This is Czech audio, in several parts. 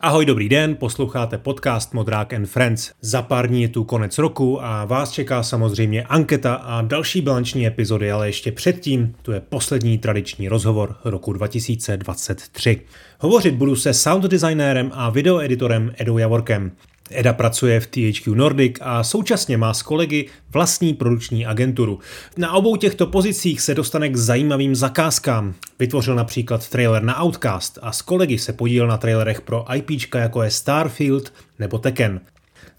Ahoj, dobrý den, posloucháte podcast Modrák and Friends. Za pár dní je tu konec roku a vás čeká samozřejmě anketa a další bilanční epizody, ale ještě předtím tu je poslední tradiční rozhovor roku 2023. Hovořit budu se sound designérem a videoeditorem Edou Javorkem. Eda pracuje v THQ Nordic a současně má s kolegy vlastní produkční agenturu. Na obou těchto pozicích se dostane k zajímavým zakázkám. Vytvořil například trailer na Outcast a s kolegy se podílel na trailerech pro IPčka jako je Starfield nebo Tekken.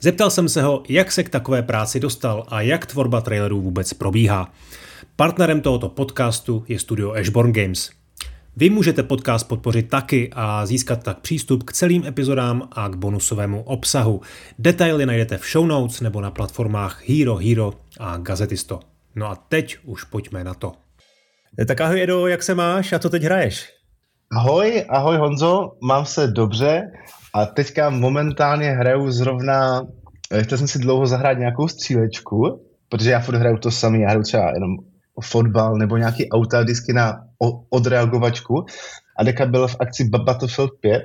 Zeptal jsem se ho, jak se k takové práci dostal a jak tvorba trailerů vůbec probíhá. Partnerem tohoto podcastu je studio Ashborn Games. Vy můžete podcast podpořit taky a získat tak přístup k celým epizodám a k bonusovému obsahu. Detaily najdete v show notes nebo na platformách Hero Hero a Gazetisto. No a teď už pojďme na to. Tak ahoj Edo, jak se máš a co teď hraješ? Ahoj, ahoj Honzo, mám se dobře a teďka momentálně hraju zrovna, chtěl jsem si dlouho zahrát nějakou střílečku, protože já furt hraju to samý, já hraju třeba jenom fotbal nebo nějaký autodisky na odreagovačku a deka byl v akci Battlefield 5,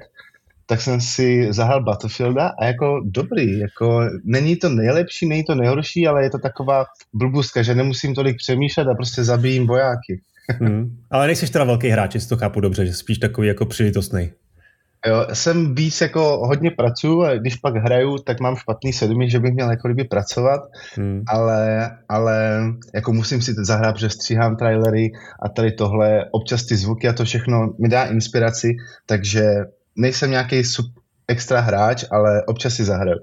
tak jsem si zahrál Battlefielda a jako dobrý, jako není to nejlepší, není to nejhorší, ale je to taková blbustka, že nemusím tolik přemýšlet a prostě zabijím vojáky. hmm. Ale nejsi teda velký hráč, jestli to chápu dobře, že spíš takový jako přilitostný. Jo, jsem víc jako hodně pracuju a když pak hraju, tak mám špatný svědomí, že bych měl jako kdyby pracovat, hmm. ale, ale jako musím si teď zahrát, protože stříhám trailery a tady tohle, občas ty zvuky a to všechno mi dá inspiraci, takže nejsem nějaký extra hráč, ale občas si zahraju.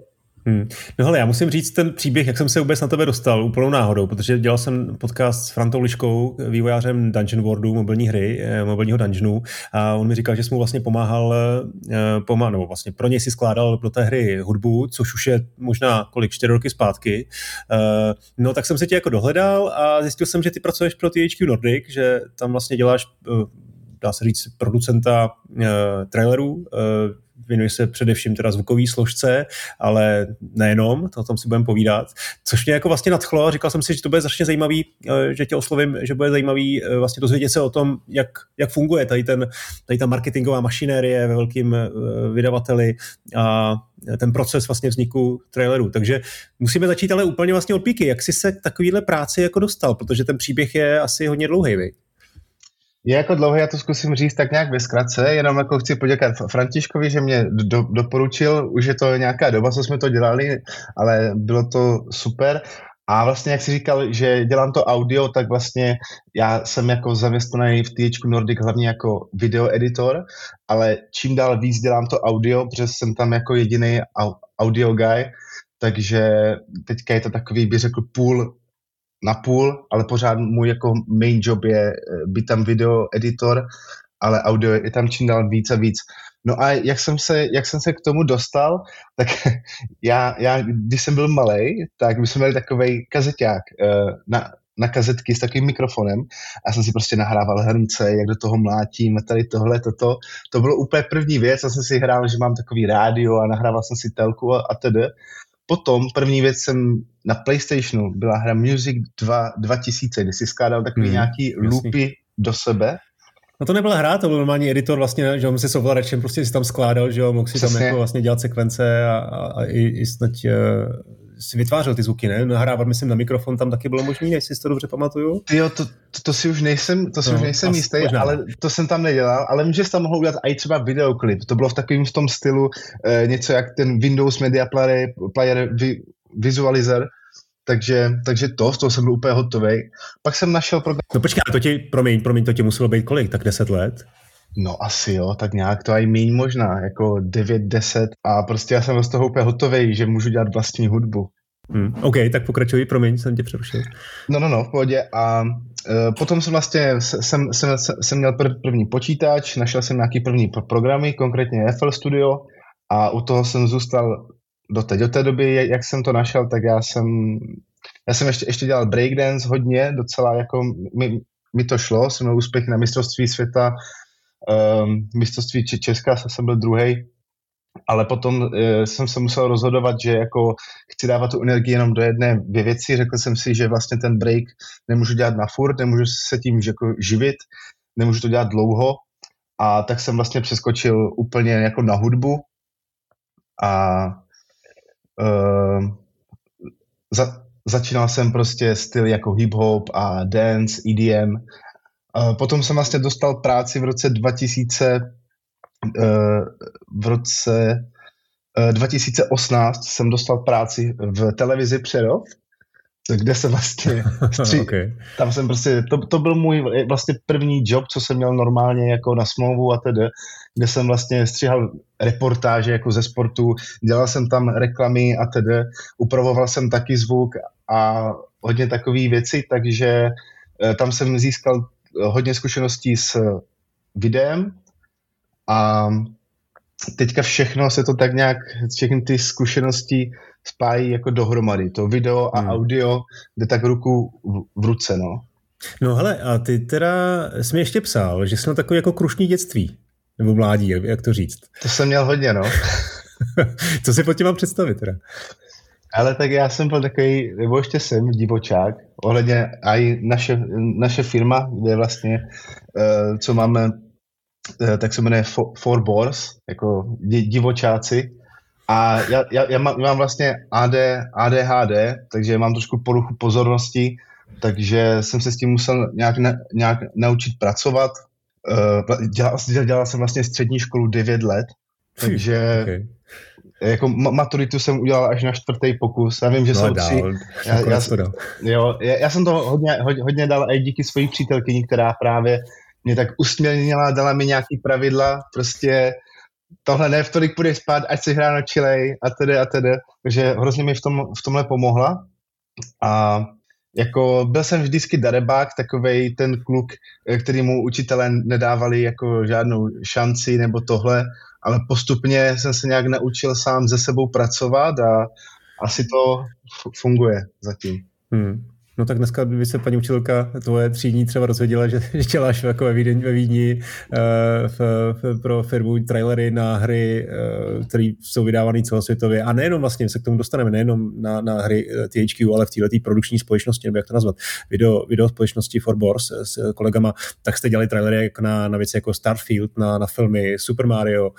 Hmm. No hele, já musím říct ten příběh, jak jsem se vůbec na tebe dostal, úplnou náhodou, protože dělal jsem podcast s Frantou Liškou, vývojářem Dungeon Worldu, mobilní hry, eh, mobilního dungeonu a on mi říkal, že jsem mu vlastně pomáhal, eh, pomá, nebo vlastně pro něj si skládal do té hry hudbu, což už je možná kolik, čtyři roky zpátky. Eh, no tak jsem se tě jako dohledal a zjistil jsem, že ty pracuješ pro THQ Nordic, že tam vlastně děláš dá se říct, producenta uh, trailerů, věnuje se především teda zvukové složce, ale nejenom, to o tom si budeme povídat, což mě jako vlastně nadchlo a říkal jsem si, že to bude strašně zajímavý, eh, že tě oslovím, že bude zajímavý eh, vlastně dozvědět se o tom, jak, jak funguje tady, ten, tady ta marketingová mašinérie ve velkým eh, vydavateli a ten proces vlastně vzniku trailerů. Takže musíme začít ale úplně vlastně od píky. Jak jsi se k takovéhle práci jako dostal? Protože ten příběh je asi hodně dlouhý, vy? Je jako dlouhé, já to zkusím říct tak nějak ve zkratce, jenom jako chci poděkat Františkovi, že mě do, doporučil, už je to nějaká doba, co jsme to dělali, ale bylo to super. A vlastně, jak jsi říkal, že dělám to audio, tak vlastně já jsem jako zaměstnaný v THQ Nordic hlavně jako video editor, ale čím dál víc dělám to audio, protože jsem tam jako jediný audio guy, takže teďka je to takový, bych řekl, půl na půl, ale pořád můj jako main job je eh, být tam video editor, ale audio je tam čím dál víc a víc. No a jak jsem se, jak jsem se k tomu dostal, tak já, já když jsem byl malý, tak my jsme měli takový kazeťák eh, na, na kazetky s takovým mikrofonem a jsem si prostě nahrával hrnce, jak do toho mlátím, tady tohle, toto. To bylo úplně první věc, já jsem si hrál, že mám takový rádio a nahrával jsem si telku a, a tedy. Potom první věc jsem na PlayStationu byla hra Music 2 2000, kdy si skládal takový hmm, nějaký jasný. loopy do sebe. No to nebyla hra, to byl normální editor vlastně, že on si s ovladačem prostě si tam skládal, že jo, mohl si Přesně. tam jako vlastně dělat sekvence a, a, a i, i snad uh, si vytvářel ty zvuky, ne? Nahrávat, myslím, na mikrofon tam taky bylo možné, jestli si to dobře pamatuju. Jo, to, to, to, si už nejsem, to si no, už nejsem jistý, možná. ale to jsem tam nedělal, ale vím, že jsi tam mohl udělat i třeba videoklip. To bylo v takovém v tom stylu eh, něco jak ten Windows Media Player, player vi, Visualizer, takže, takže to, z toho jsem byl úplně hotový. Pak jsem našel program... No počkej, to ti, promiň, promiň, to ti muselo být kolik, tak 10 let? No asi jo, tak nějak to i méně možná, jako 9, 10 a prostě já jsem z toho úplně hotový, že můžu dělat vlastní hudbu. Hmm, OK, tak pokračuj, promiň, jsem tě přerušil. No, no, no, v pohodě a e, potom jsem vlastně, jsem, jsem, jsem měl prv, první počítač, našel jsem nějaký první programy, konkrétně FL Studio a u toho jsem zůstal do té, do té doby, jak jsem to našel, tak já jsem, já jsem ještě, ještě dělal breakdance hodně, docela jako mi, mi to šlo, jsem měl úspěch na mistrovství světa, um, mistrovství Česka jsem byl druhý, ale potom uh, jsem se musel rozhodovat, že jako chci dávat tu energii jenom do jedné dvě věci. Řekl jsem si, že vlastně ten break nemůžu dělat na furt, nemůžu se tím jako živit, nemůžu to dělat dlouho a tak jsem vlastně přeskočil úplně jako na hudbu a uh, za, začínal jsem prostě styl jako hip-hop a dance, EDM. Uh, potom jsem vlastně dostal práci v roce 2000, uh, v roce 2018 jsem dostal práci v televizi Přerov kde se vlastně stří... okay. tam jsem prostě, to, to byl můj vlastně první job, co jsem měl normálně jako na smlouvu a tedy, kde jsem vlastně stříhal reportáže jako ze sportu, dělal jsem tam reklamy a tedy, upravoval jsem taky zvuk a hodně takové věci, takže eh, tam jsem získal hodně zkušeností s videem a teďka všechno se to tak nějak, všechny ty zkušenosti spájí jako dohromady. To video a hmm. audio jde tak ruku v, v ruce, no. No hele, a ty teda jsi mi ještě psal, že jsi měl takový jako krušní dětství, nebo mládí, jak to říct. To jsem měl hodně, no. Co si pod tím mám představit teda? Ale tak já jsem byl takový, nebo ještě jsem divočák, ohledně i naše, naše firma, kde vlastně, uh, co máme, tak se jmenuje Four Boars, jako divočáci, a já, já, já, mám, vlastně AD, ADHD, takže mám trošku poruchu pozornosti, takže jsem se s tím musel nějak, na, nějak naučit pracovat. Uh, dělal, dělal jsem vlastně střední školu 9 let, takže okay. jako maturitu jsem udělal až na čtvrtý pokus. Já vím, že no, jsou tři. Já, já, jo, já, já jsem to hodně, hodně, hodně dal i díky své přítelkyni, která právě mě tak usmělnila, dala mi nějaký pravidla, prostě tohle ne, v tolik půjdeš spát, ať si hráno čilej a tedy a tedy. Takže hrozně mi v, tom, v tomhle pomohla. A jako byl jsem vždycky darebák, takovej ten kluk, eh, který mu učitelé nedávali jako žádnou šanci nebo tohle, ale postupně jsem se nějak naučil sám ze sebou pracovat a asi to funguje zatím. Hmm. No tak dneska, kdyby se paní učitelka tvoje třídní třeba rozvěděla, že, že děláš jako ve Vídni, ve Vídni uh, v, v, pro firmu trailery na hry, uh, které jsou vydávané celosvětově. A nejenom vlastně, se k tomu dostaneme, nejenom na, na hry eh, THQ, ale v této produkční společnosti, nebo jak to nazvat, video, video společnosti Forbors s kolegama, tak jste dělali trailery jako na, na věci jako Starfield, na, na filmy Super Mario,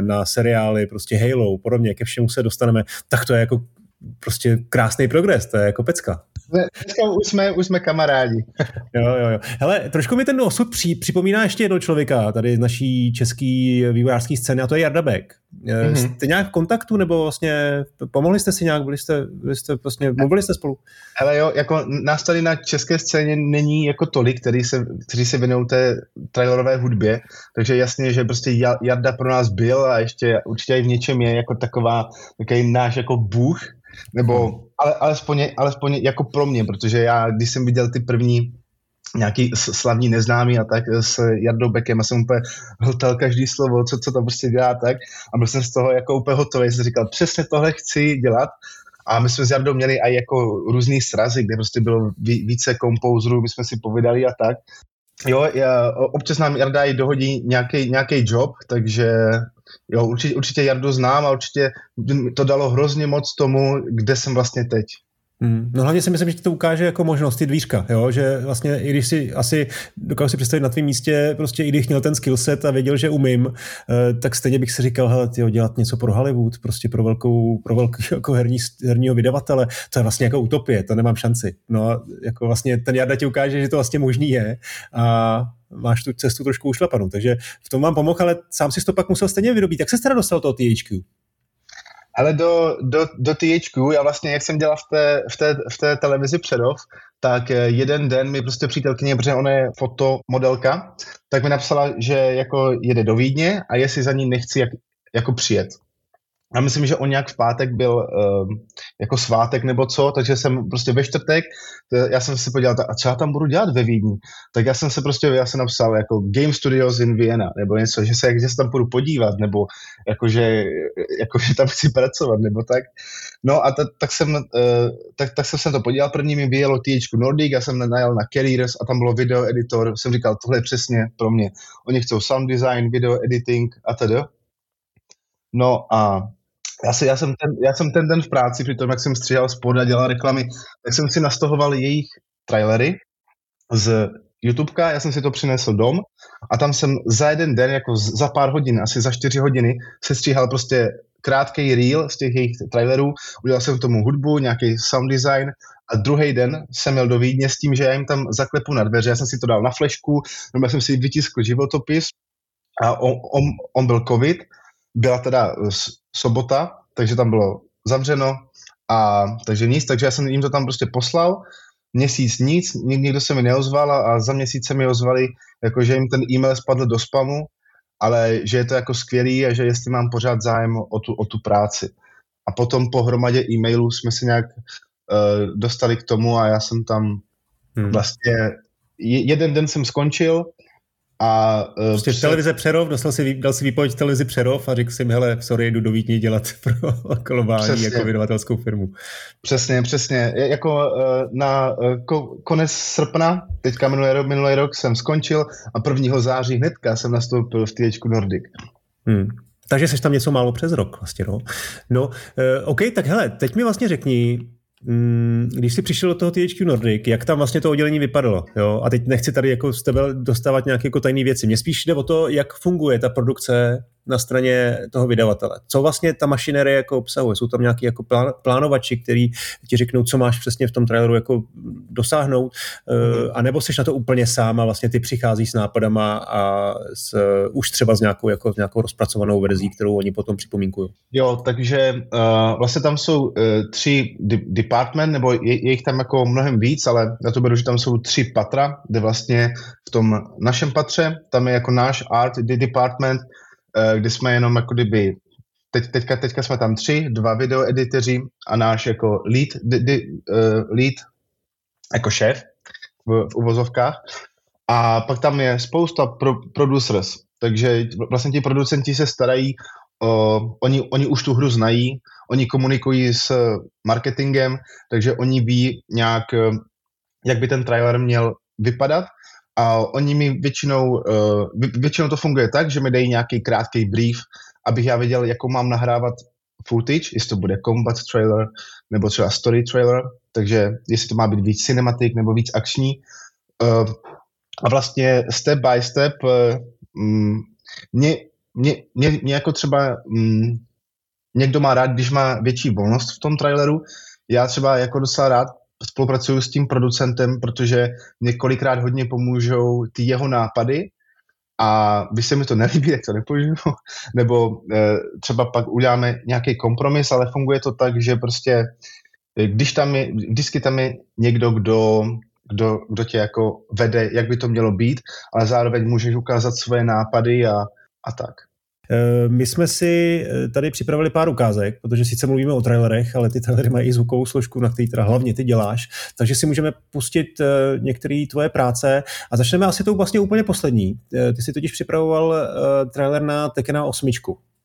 na seriály, prostě Halo, podobně, ke všemu se dostaneme. Tak to je jako prostě krásný progres, to je jako pecka. Dneska už jsme, už jsme kamarádi. jo, jo, jo. Hele, trošku mi ten osud při, připomíná ještě jedno člověka tady z naší český vývojářské scény a to je Jarda Beck. Mm-hmm. Jste nějak v kontaktu nebo vlastně pomohli jste si nějak, byli jste, byli jste vlastně, mluvili jste spolu? Ale jo, jako nás tady na české scéně není jako tolik, který se, kteří se věnují té trailerové hudbě, takže jasně, že prostě Jarda pro nás byl a ještě určitě i v něčem je jako taková, takový náš jako bůh, nebo hmm. ale, alespoň, alespoň jako pro mě, protože já, když jsem viděl ty první nějaký slavní neznámý a tak s Jardou Bekem a jsem úplně hltal každý slovo, co, co to prostě dělá tak a byl jsem z toho jako úplně hotový, jsem říkal, přesně tohle chci dělat a my jsme s Jardou měli i jako různý srazy, kde prostě bylo více kompouzerů, my jsme si povídali a tak. Jo, já, občas nám Jarda i dohodí nějaký job, takže jo, určitě, určitě Jardu znám a určitě to dalo hrozně moc tomu, kde jsem vlastně teď. Hmm. No hlavně si myslím, že ti to ukáže jako možnost, ty dvířka, jo? že vlastně i když si asi dokážu si představit na tvém místě, prostě i když měl ten skillset a věděl, že umím, eh, tak stejně bych si říkal, hele, tyjo, dělat něco pro Hollywood, prostě pro velkou, pro velkou jako herní, herního vydavatele, to je vlastně jako utopie, to nemám šanci. No a jako vlastně ten Jarda ti ukáže, že to vlastně možný je a máš tu cestu trošku ušlapanou, takže v tom vám pomohl, ale sám si to pak musel stejně vyrobit. Jak se teda dostal toho THQ? Ale do, do, do THQ, já vlastně, jak jsem dělal v té, v té, v té televizi Předov, tak eh, jeden den mi prostě přítelkyně, protože ona je fotomodelka, tak mi napsala, že jako jede do Vídně a jestli za ní nechci jak, jako přijet. A myslím, že on nějak v pátek byl uh, jako svátek nebo co, takže jsem prostě ve čtvrtek, já jsem si podíval, a co já tam budu dělat ve Vídni? Tak já jsem se prostě, já jsem napsal jako Game Studios in Vienna, nebo něco, že se, že se tam budu podívat, nebo jako, že, jako, že tam chci pracovat, nebo tak. No a ta, tak, jsem, uh, tak, tak jsem se to podíval, první mi vyjelo THQ Nordic, já jsem najel na Careers a tam bylo video editor, jsem říkal, tohle je přesně pro mě. Oni chcou sound design, video editing a tedy. No a já, si, já, jsem ten, já jsem ten den v práci, při tom, jak jsem stříhal spod a dělal reklamy, tak jsem si nastahoval jejich trailery z YouTubeka, já jsem si to přinesl dom a tam jsem za jeden den, jako za pár hodin, asi za čtyři hodiny, se stříhal prostě krátký reel z těch jejich trailerů, udělal jsem tomu hudbu, nějaký sound design a druhý den jsem měl do Vídně s tím, že já jim tam zaklepu na dveře, já jsem si to dal na flešku, nebo jsem si vytiskl životopis a on, on, on byl covid, byla teda sobota, takže tam bylo zavřeno a takže nic, takže já jsem jim to tam prostě poslal, měsíc nic, nikdo se mi neozval a za měsíc se mi ozvali, jako že jim ten e-mail spadl do spamu, ale že je to jako skvělý a že jestli mám pořád zájem o tu, o tu práci. A potom po hromadě e-mailů jsme se nějak uh, dostali k tomu a já jsem tam hmm. vlastně, jeden den jsem skončil, a, uh, prostě před... televize Přerov, dostal si, dal si výpověď televizi Přerov a řekl si mi, hele, sorry, jdu do Vítně dělat pro globální přesně. jako vydavatelskou firmu. Přesně, přesně. Jako uh, na uh, konec srpna, teďka minulý rok, minulý rok jsem skončil a 1. září hnedka jsem nastoupil v THQ Nordic. Hmm. Takže jsi tam něco málo přes rok vlastně, no. No, uh, OK, tak hele, teď mi vlastně řekni, když jsi přišel do toho THQ Nordic, jak tam vlastně to oddělení vypadalo? Jo? A teď nechci tady jako z tebe dostávat nějaké jako tajné věci. Mně spíš jde o to, jak funguje ta produkce na straně toho vydavatele. Co vlastně ta mašinerie jako obsahuje? Jsou tam nějaký jako plán, plánovači, který ti řeknou, co máš přesně v tom traileru jako dosáhnout, mm-hmm. a nebo jsi na to úplně sám a vlastně ty přichází s nápadama a s, už třeba s nějakou, jako, s nějakou rozpracovanou verzí, kterou oni potom připomínkují. Jo, takže uh, vlastně tam jsou uh, tři de- department, nebo je, je jich tam jako mnohem víc, ale já to beru, že tam jsou tři patra, kde vlastně v tom našem patře, tam je jako náš art department, kdy jsme jenom jako kdyby, teď, teďka, teďka jsme tam tři, dva videoeditoři a náš jako lead, di, di, uh, lead jako šéf v, v uvozovkách. A pak tam je spousta pro, producers, takže vlastně ti producenti se starají, uh, oni, oni už tu hru znají, oni komunikují s marketingem, takže oni ví nějak, jak by ten trailer měl vypadat a oni mi většinou, uh, většinou to funguje tak, že mi dají nějaký krátký brief, abych já věděl, jakou mám nahrávat footage, jestli to bude combat trailer, nebo třeba story trailer, takže jestli to má být víc cinematic nebo víc akční. Uh, a vlastně step by step uh, mě, mě, mě, mě jako třeba um, někdo má rád, když má větší volnost v tom traileru. Já třeba jako docela rád spolupracuju s tím producentem, protože několikrát hodně pomůžou ty jeho nápady a když se mi to nelíbí, tak to nepoužiju, nebo e, třeba pak uděláme nějaký kompromis, ale funguje to tak, že prostě eh, když tam je, vždycky tam je někdo, kdo, kdo, kdo tě jako vede, jak by to mělo být, ale zároveň můžeš ukázat svoje nápady a, a tak. Eh, my jsme si eh, tady připravili pár ukázek, protože sice mluvíme o trailerech, ale ty trailery mají i zvukovou složku, na který teda hlavně ty děláš, takže si můžeme pustit eh, některé tvoje práce a začneme asi tou vlastně úplně poslední. Ty si totiž připravoval trailer na Tekena 8.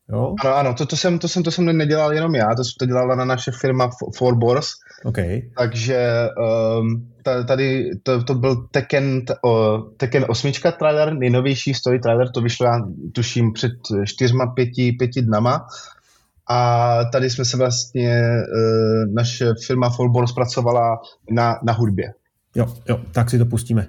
Jo? Ano, ano, to, to, jsem, to, jsem, to jsem nedělal jenom já, to, to dělala na naše firma Forbors. Okay. Takže um, tady to, to byl Tekken, uh, Tekken 8 trailer, nejnovější story trailer, to vyšlo já tuším před čtyřma, pěti, pěti dnama. A tady jsme se vlastně, uh, naše firma Forbors zpracovala na, na hudbě. Jo, jo, tak si to pustíme.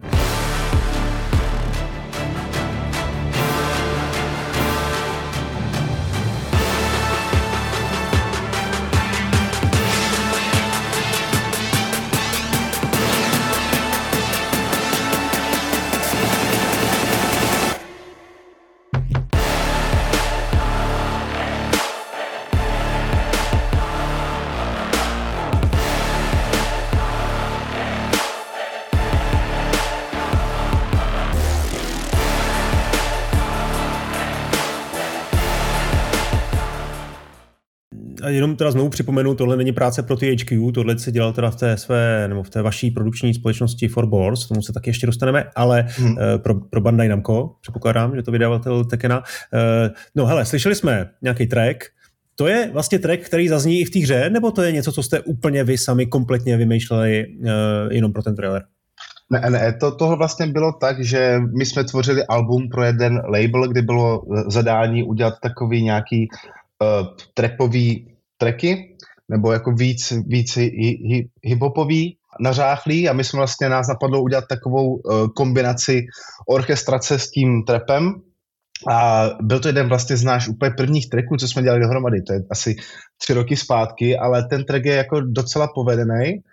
Jenom teda znovu připomenu, tohle není práce pro THQ, tohle se dělal teda v té své, nebo v té vaší produkční společnosti For Boards, tomu se taky ještě dostaneme, ale hmm. uh, pro, pro Bandai Namco, předpokládám, že to vydavatel Tekena. Uh, no hele, slyšeli jsme nějaký track, to je vlastně track, který zazní i v té hře, nebo to je něco, co jste úplně vy sami kompletně vymýšleli uh, jenom pro ten trailer? Ne, ne, to, tohle vlastně bylo tak, že my jsme tvořili album pro jeden label, kde bylo zadání udělat takový nějaký uh, trapový tracky, nebo jako víc, víc hiphopový, nařáchlý a my jsme vlastně nás napadlo udělat takovou uh, kombinaci orchestrace s tím trepem, A byl to jeden vlastně z náš úplně prvních tracků, co jsme dělali dohromady, to je asi tři roky zpátky, ale ten track je jako docela povedený.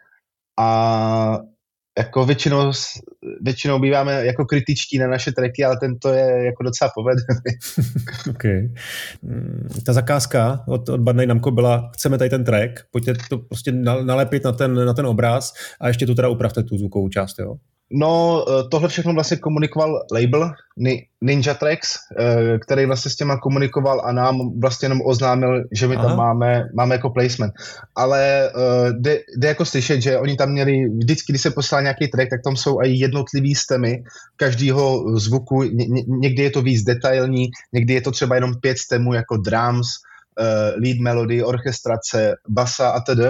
A jako většinou, většinou býváme jako kritičtí na naše tracky, ale tento je jako docela povedený. okay. Mm, ta zakázka od, od Badnej Namco byla, chceme tady ten track, pojďte to prostě nalepit na ten, na ten obraz a ještě tu teda upravte tu zvukovou část, jo? No, eh, tohle všechno vlastně komunikoval label Ninja Tracks, eh, který vlastně s těma komunikoval a nám vlastně jenom oznámil, že my Aha. tam máme, máme jako placement. Ale eh, jde, jde jako slyšet, že oni tam měli, vždycky, když se poslá nějaký track, tak tam jsou i jednotlivý stemy každého zvuku. Ně, někdy je to víc detailní, někdy je to třeba jenom pět stemů jako drums, lead melody, orchestrace, basa a tedy.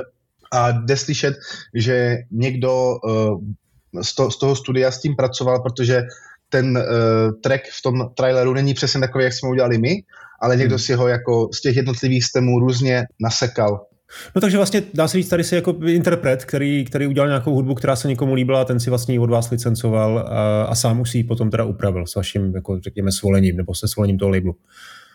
A jde slyšet, že někdo z, to, z toho studia s tím pracoval, protože ten uh, track v tom traileru není přesně takový, jak jsme udělali my, ale někdo hmm. si ho jako z těch jednotlivých stemů různě nasekal. No takže vlastně dá se říct, tady si jako interpret, který, který udělal nějakou hudbu, která se někomu líbila, ten si vlastně ji od vás licencoval a, a sám už si ji potom teda upravil s vaším, jako řekněme, svolením nebo se svolením toho labelu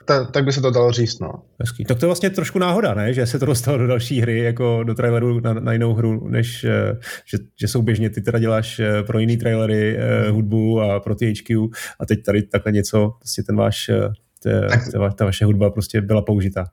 ta, tak by se to dalo říct, no. Hezký. Tak to je vlastně trošku náhoda, ne? Že se to dostalo do další hry, jako do traileru na, na jinou hru, než eh, že, že souběžně ty teda děláš eh, pro jiný trailery eh, hudbu a pro ty HQ a teď tady takhle něco, prostě ten váš, ta, ta, ta vaše hudba prostě byla použitá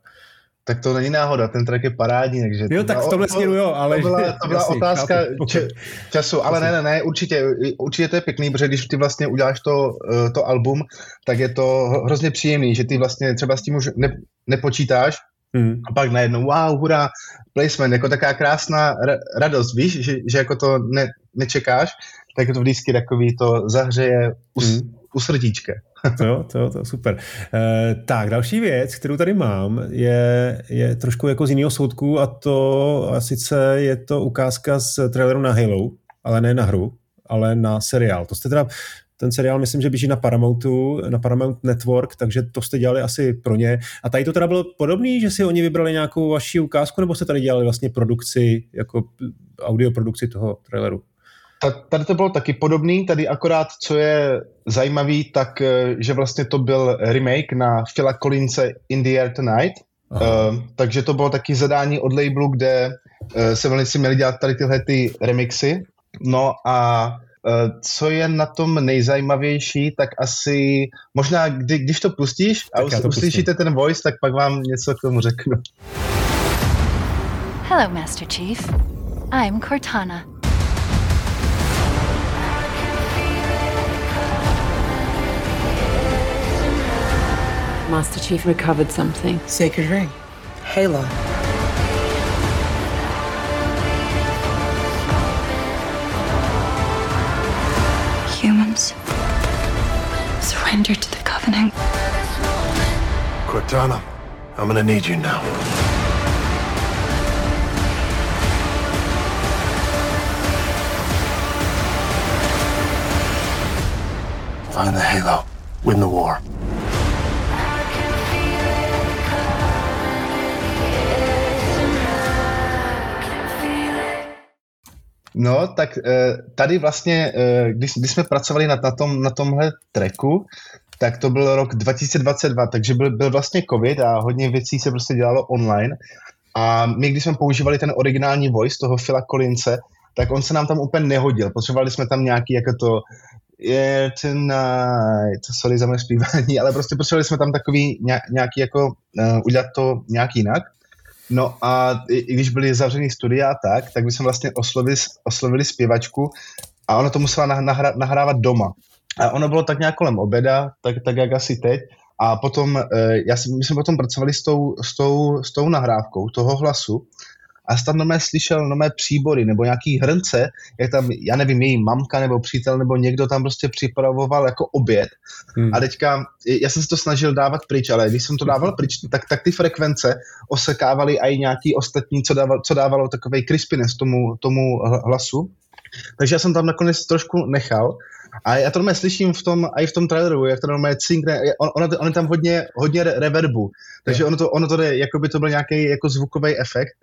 tak to není náhoda, ten track je parádní, takže... Jo, tak v tomhle směru jo, ale... To byla, to byla jasný, otázka če, času, ale ne, ne, ne, určitě, určitě to je pěkný, protože když ty vlastně uděláš to, eh, to album, tak je to hrozně příjemný, že ty vlastně třeba s tím už ne, nepočítáš, Hmm. A pak najednou, wow, hurá, placement, jako taková krásná radost, víš, že, že jako to ne, nečekáš, tak je to vždycky takový, to zahřeje u, hmm. u srdíčka. To jo, to jo, to super. E, tak, další věc, kterou tady mám, je, je trošku jako z jiného soudku a to a sice je to ukázka z traileru na Halo, ale ne na hru, ale na seriál. To jste teda ten seriál myslím, že běží na Paramountu, na Paramount Network, takže to jste dělali asi pro ně. A tady to teda bylo podobný, že si oni vybrali nějakou vaši ukázku, nebo jste tady dělali vlastně produkci, jako audio produkci toho traileru? Tady to bylo taky podobný, tady akorát, co je zajímavý, tak eh, že vlastně to byl remake na Phila Collinse In the Air Tonight, uh, takže to bylo taky zadání od labelu, kde uh, se velice měli dělat tady tyhle ty remixy. No a uh, co je na tom nejzajímavější, tak asi možná, kdy, když to pustíš a us, to uslyšíte ten voice, tak pak vám něco k tomu řeknu. Hello, Master Chief. I'm Cortana. Master Chief recovered something. Sacred ring. Halo. Humans. Surrender to the Covenant. Cortana, I'm gonna need you now. Find the Halo. Win the war. No, tak eh, tady vlastně, eh, když, když jsme pracovali na, na, tom, na tomhle treku, tak to byl rok 2022, takže byl, byl vlastně covid a hodně věcí se prostě dělalo online. A my, když jsme používali ten originální voice toho Phila Collinse, tak on se nám tam úplně nehodil. Potřebovali jsme tam nějaký jako to je tonight, sorry za moje zpívání, ale prostě potřebovali jsme tam takový nějaký jako uh, udělat to nějak jinak. No a i, i když byly zavřený studia a tak, tak jsme vlastně oslovili, oslovili zpěvačku a ona to musela nahra, nahrávat doma. A ono bylo tak nějak kolem oběda, tak, tak jak asi teď. A potom, eh, já my jsme potom pracovali s tou, s, tou, s tou nahrávkou toho hlasu a tam normálně slyšel nové příbory nebo nějaký hrnce, jak tam, já nevím, její mamka nebo přítel nebo někdo tam prostě připravoval jako oběd. Hmm. A teďka, já jsem se to snažil dávat pryč, ale když jsem to dával pryč, tak, tak ty frekvence osekávaly i nějaký ostatní, co, dával, co dávalo takový crispiness tomu, tomu hlasu. Takže já jsem tam nakonec trošku nechal. A já to normálně slyším v tom, i v tom traileru, jak to normálně cinkne, on, on, on je tam hodně, hodně reverbu, takže ono to, ono to jde, jako by to byl nějaký jako zvukový efekt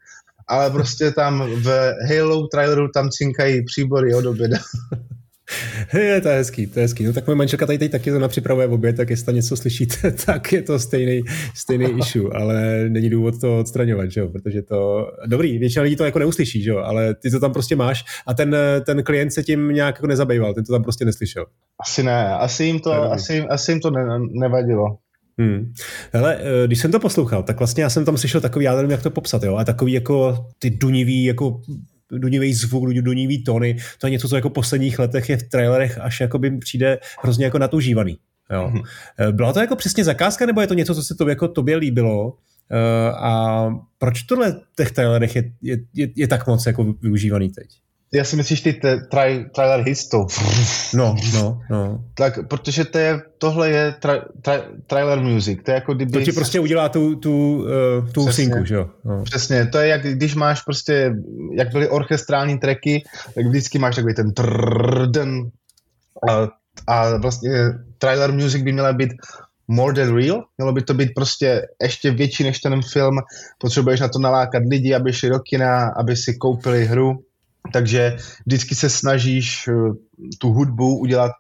ale prostě tam v Halo traileru tam cinkají příbory od oběda. je, to je hezký, to je hezký. No tak moje manželka tady teď taky to připravuje v oběd, tak jestli tam něco slyšíte, tak je to stejný, stejný issue, ale není důvod to odstraňovat, že jo? protože to, dobrý, většina lidí to jako neuslyší, že jo? ale ty to tam prostě máš a ten, ten klient se tím nějak jako nezabýval, ten to tam prostě neslyšel. Asi ne, asi jim to, asi, asi jim to ne, nevadilo. Hmm. Hele, eh, když jsem to poslouchal, tak vlastně já jsem tam slyšel takový, já nevím, jak to popsat, jo, a takový jako ty dunivý, jako dunivý zvuk, dunivý tóny, to je něco, co jako v posledních letech je v trailerech až jako by přijde hrozně jako natužívaný. Jo. Hmm. Byla to jako přesně zakázka, nebo je to něco, co se to jako tobě líbilo? Eh, a proč tohle v těch trailerech je, je, je, je tak moc jako využívaný teď? Já si myslíš ty tra- trailer histo. No, no, no. Tak, protože to je, tohle je tra- tra- trailer music. To je jako kdyby... To ti prostě udělá tu, tu, uh, tu sinku, že jo? No. Přesně, to je jak když máš prostě, jak byly orchestrální tracky, tak vždycky máš takový ten trrrden a, a vlastně trailer music by měla být more than real, mělo by to být prostě ještě větší než ten film, potřebuješ na to nalákat lidi, aby šli do kina, aby si koupili hru, takže vždycky se snažíš eh, tu hudbu udělat,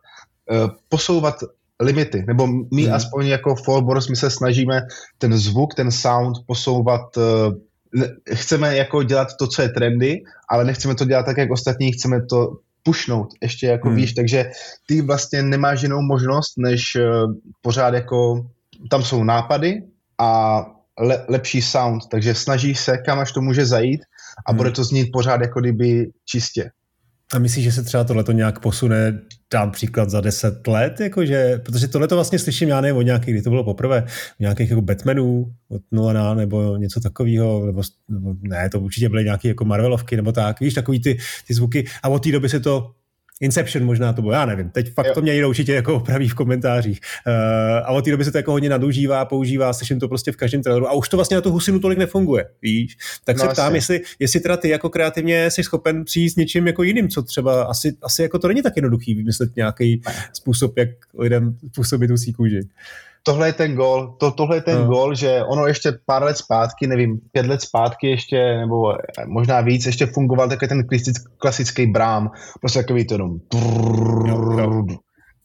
eh, posouvat limity, nebo my hmm. aspoň jako Fallboros, my se snažíme ten zvuk, ten sound posouvat, eh, chceme jako dělat to, co je trendy, ale nechceme to dělat tak, jak ostatní, chceme to pušnout ještě jako hmm. víš, takže ty vlastně nemáš jinou možnost, než pořád jako, tam jsou nápady a le, lepší sound, takže snažíš se, kam až to může zajít a hmm. bude to znít pořád jako kdyby čistě. A myslíš, že se třeba tohle nějak posune, dám příklad za deset let, jakože, protože tohle to vlastně slyším já nevím od nějakých, kdy to bylo poprvé, nějakých jako Batmanů od Nolana nebo něco takového, nebo, nebo, ne, to určitě byly nějaké jako Marvelovky nebo tak, víš, takový ty, ty zvuky a od té doby se to Inception možná to bylo, já nevím, teď fakt jo. to mě někdo určitě jako opraví v komentářích. Uh, a od té doby se to jako hodně nadužívá, používá, slyším to prostě v každém traileru a už to vlastně na tu husinu tolik nefunguje, víš? Tak no se ptám, jestli, jestli teda ty jako kreativně jsi schopen přijít s něčím jako jiným, co třeba asi, asi jako to není tak jednoduchý vymyslet nějaký způsob, jak lidem působit tu kůži tohle je ten gol, to, tohle je ten no. gol, že ono ještě pár let zpátky, nevím, pět let zpátky ještě, nebo možná víc, ještě fungoval takový ten klasický brám, prostě takový to jenom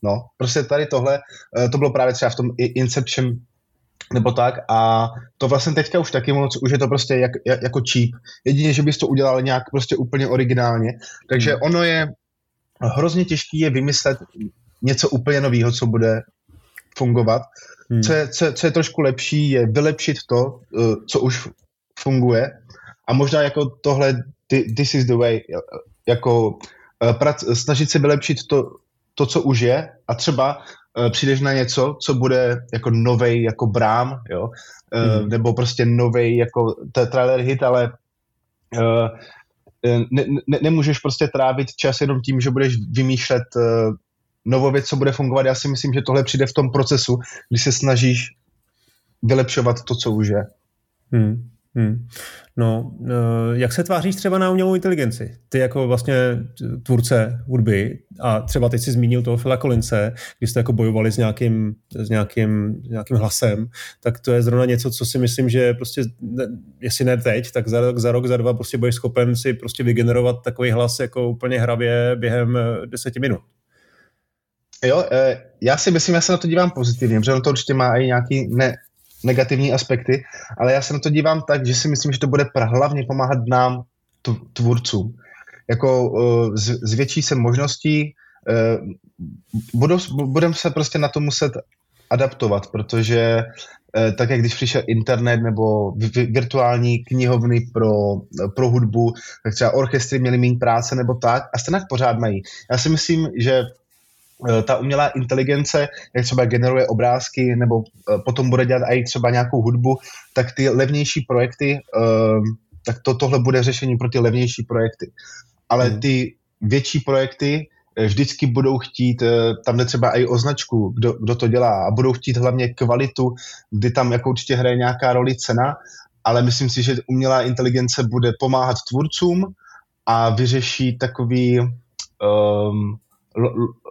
no, prostě tady tohle, eh, to bylo právě třeba v tom Inception nebo tak a to vlastně teďka už taky moc, už je to prostě jak, jako cheap. Jedině, že bys to udělal nějak prostě úplně originálně. Takže hmm. ono je hrozně těžký je vymyslet něco úplně nového, co bude fungovat. Hmm. Co, je, co, co je trošku lepší, je vylepšit to, eh, co už funguje a možná jako tohle this is the way, jako eh, prac, snažit se vylepšit to, to, co už je a třeba přijdeš na něco, co bude jako novej jako brám, jo, uh, nebo prostě novej jako trailer hit, ale ne, ne, nemůžeš prostě trávit čas jenom tím, že budeš vymýšlet novou věc, co bude fungovat. Já si myslím, že tohle přijde v tom procesu, kdy se snažíš vylepšovat to, co už je. Hmm. Hmm. No, eh, jak se tváříš třeba na umělou inteligenci? Ty jako vlastně tvůrce hudby a třeba teď si zmínil toho Phila Collinse, když jste jako bojovali s nějakým, s nějakým, nějakým hlasem, tak to je zrovna něco, co si myslím, že prostě, jestli ne teď, tak za rok, za rok, za dva prostě budeš schopen si prostě vygenerovat takový hlas jako úplně hrabě během eh, deseti minut. Jo, eh, já si myslím, já se na to dívám pozitivně, protože to určitě má i nějaký ne, negativní aspekty, ale já se na to dívám tak, že si myslím, že to bude hlavně pomáhat nám, tvůrcům. Jako uh, zvětší se možností, uh, budeme se prostě na to muset adaptovat, protože tak, jak když přišel internet nebo virtuální knihovny pro, pro hudbu, tak třeba orchestry měly méně práce nebo tak a stejně pořád mají. Já si myslím, že Eh, ta umělá inteligence, jak třeba generuje obrázky nebo eh, potom bude dělat i třeba nějakou hudbu, tak ty levnější projekty, eh, tak to, tohle bude řešení pro ty levnější projekty. Ale hmm. ty větší projekty vždycky budou chtít, tam jde třeba i označku, kdo, kdo to dělá a budou chtít hlavně kvalitu, kdy tam jako určitě hraje nějaká roli cena, ale myslím si, že umělá inteligence bude pomáhat tvůrcům a vyřeší takový um,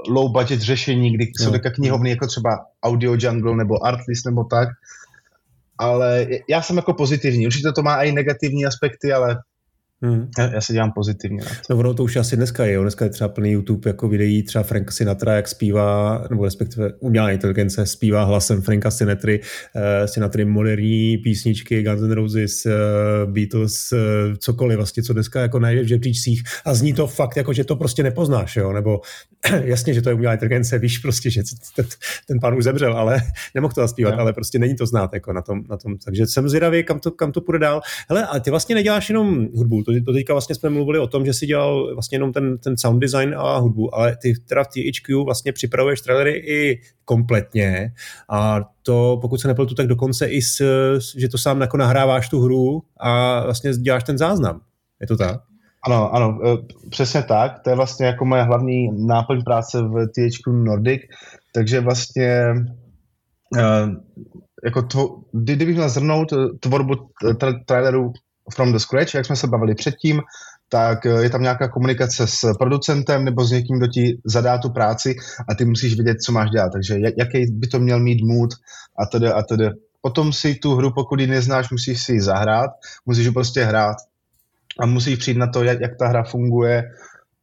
low budget řešení, kdy jsou také knihovny jako třeba Audio Jungle nebo Artlist nebo tak. Ale já jsem jako pozitivní. Určitě to má i negativní aspekty, ale Hmm. Já, já se dívám pozitivně. No ono to už asi dneska je. Dneska je třeba plný YouTube jako videí třeba Frank Sinatra, jak zpívá, nebo respektive umělá inteligence zpívá hlasem Franka Sinatry, uh, Sinatry moderní písničky, Guns N' Roses, uh, Beatles, uh, cokoliv vlastně, co dneska jako najdeš v žebříčcích a zní to fakt jako, že to prostě nepoznáš, jo, nebo jasně, že to je umělá inteligence, víš prostě, že ten, ten pán už zemřel, ale nemohl to zaspívat, no. ale prostě není to znát jako na tom, na tom. Takže jsem zvědavý, kam to, kam to půjde dál. Hele, a ty vlastně neděláš jenom hudbu, to, to teďka vlastně jsme mluvili o tom, že si dělal vlastně jenom ten, ten sound design a hudbu, ale ty teda v THQ vlastně připravuješ trailery i kompletně a to, pokud se nepletu, tak dokonce i s, že to sám jako nahráváš tu hru a vlastně děláš ten záznam. Je to tak? Ano, ano, e, přesně tak. To je vlastně jako moje hlavní náplň práce v THQ Nordic, takže vlastně e, jako to, kdybych měl zhrnout tvorbu traileru from the scratch, jak jsme se bavili předtím, tak je tam nějaká komunikace s producentem nebo s někým, kdo ti zadá tu práci a ty musíš vědět, co máš dělat. Takže jaký by to měl mít mood a tedy a tedy. Potom si tu hru, pokud ji neznáš, musíš si ji zahrát, musíš ji prostě hrát a musíš přijít na to, jak, jak ta hra funguje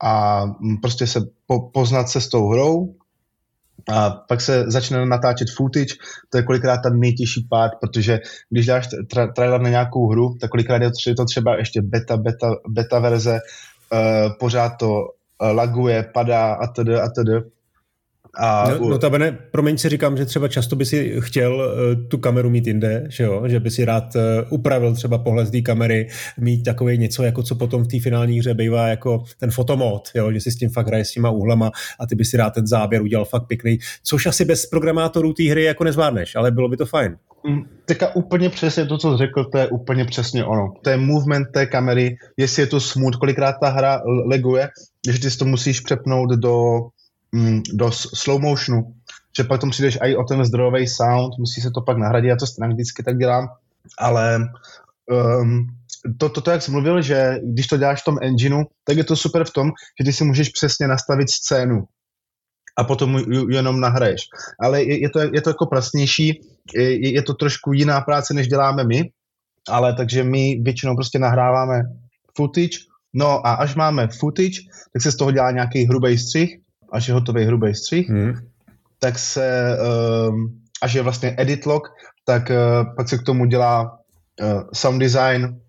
a prostě se po, poznat se s tou hrou a pak se začne natáčet footage, to je kolikrát ten nejtěžší pád, protože když dáš tra- trailer na nějakou hru, tak kolikrát je to třeba ještě beta, beta, beta verze, uh, pořád to uh, laguje, padá a tedy a tedy. A no, no tabene, promiň si říkám, že třeba často by si chtěl uh, tu kameru mít jinde, že jo? Že by si rád uh, upravil třeba pohled té kamery, mít takové něco, jako co potom v té finální hře bývá jako ten fotomod, jo? že si s tím fakt hraje s těma úhlama a ty by si rád ten záběr udělal fakt pěkný, což asi bez programátorů té hry jako nezvládneš, ale bylo by to fajn. Mm, teďka úplně přesně to, co jsi řekl, to je úplně přesně ono. To je movement té kamery, jestli je to smooth, kolikrát ta hra leguje, že ty si to musíš přepnout do do slow motionu, že pak tomu přijdeš i o ten zdrojový sound, musí se to pak nahradit, já to vždycky tak dělám, ale um, to, to, to, jak jsi mluvil, že když to děláš v tom engineu, tak je to super v tom, že ty si můžeš přesně nastavit scénu a potom jenom nahraješ. Ale je, je, to, je to jako prasnější, je, je to trošku jiná práce, než děláme my, ale takže my většinou prostě nahráváme footage, no a až máme footage, tak se z toho dělá nějaký hrubý střih až je hotový hrubý střih, hmm. tak se, um, až je vlastně edit log, tak uh, pak se k tomu dělá uh, sound design,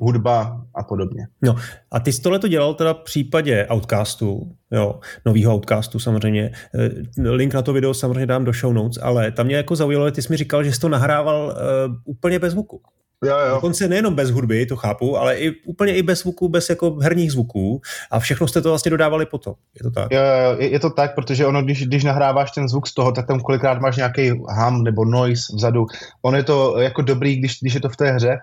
hudba a podobně. No a ty jsi tohle to dělal teda v případě Outcastu, jo, novýho Outcastu samozřejmě. Eh, link na to video samozřejmě dám do show notes, ale tam mě jako zaujalo, ty jsi mi říkal, že jsi to nahrával uh, úplně bez zvuku. Jo, jo. Dokonce nejenom bez hudby, to chápu, ale i úplně i bez zvuku, bez jako herních zvuků a všechno jste to vlastně dodávali potom. Je to tak? Jo, jo, je, je to tak, protože ono, když, když nahráváš ten zvuk z toho, tak tam kolikrát máš nějaký hum nebo noise vzadu. Ono je to jako dobrý, když, když je to v té hře,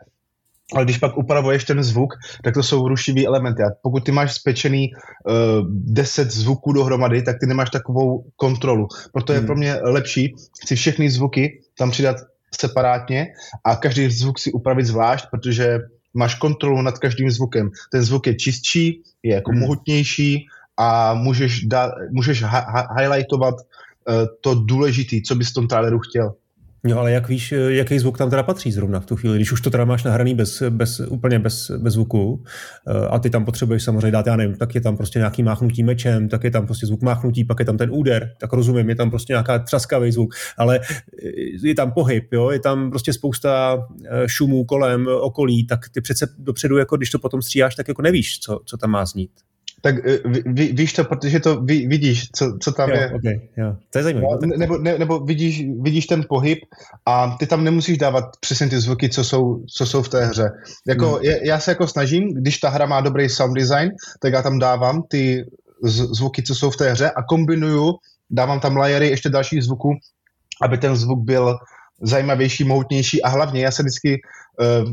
ale když pak upravuješ ten zvuk, tak to jsou rušivý elementy. A pokud ty máš spečený uh, 10 zvuků dohromady, tak ty nemáš takovou kontrolu. Proto je hmm. pro mě lepší si všechny zvuky tam přidat separátně a každý zvuk si upravit zvlášť, protože máš kontrolu nad každým zvukem. Ten zvuk je čistší, je jako hmm. mohutnější a můžeš, dát, můžeš ha- ha- highlightovat uh, to důležité, co bys v tom traileru chtěl. Jo, ale jak víš, jaký zvuk tam teda patří zrovna v tu chvíli, když už to teda máš nahraný bez, bez, úplně bez, bez zvuku eh, a ty tam potřebuješ samozřejmě dát, já nevím, tak je tam prostě nějaký máchnutí mečem, tak je tam prostě zvuk máchnutí, pak je tam ten úder, tak rozumím, je tam prostě nějaká třaskavý zvuk, ale eh, je tam pohyb, jo, je tam prostě spousta eh, šumů kolem, okolí, tak ty přece dopředu, jako když to potom stříháš, tak jako nevíš, co, co tam má znít tak eh, ví, víš to, protože to ví, vidíš, co, co tam jo, je. Okay, jo. To je zajímavé. Ne, nebo, ne, nebo vidíš, vidíš ten pohyb a ty tam nemusíš dávat přesně ty zvuky, co jsou, co jsou v té hře. Jako, hmm. je, já se jako snažím, když ta hra má dobrý sound design, tak já tam dávám ty zvuky, co jsou v té hře a kombinuju, dávám tam layery ještě dalších zvuků, aby ten zvuk byl zajímavější, mohutnější a hlavně já se vždycky uh,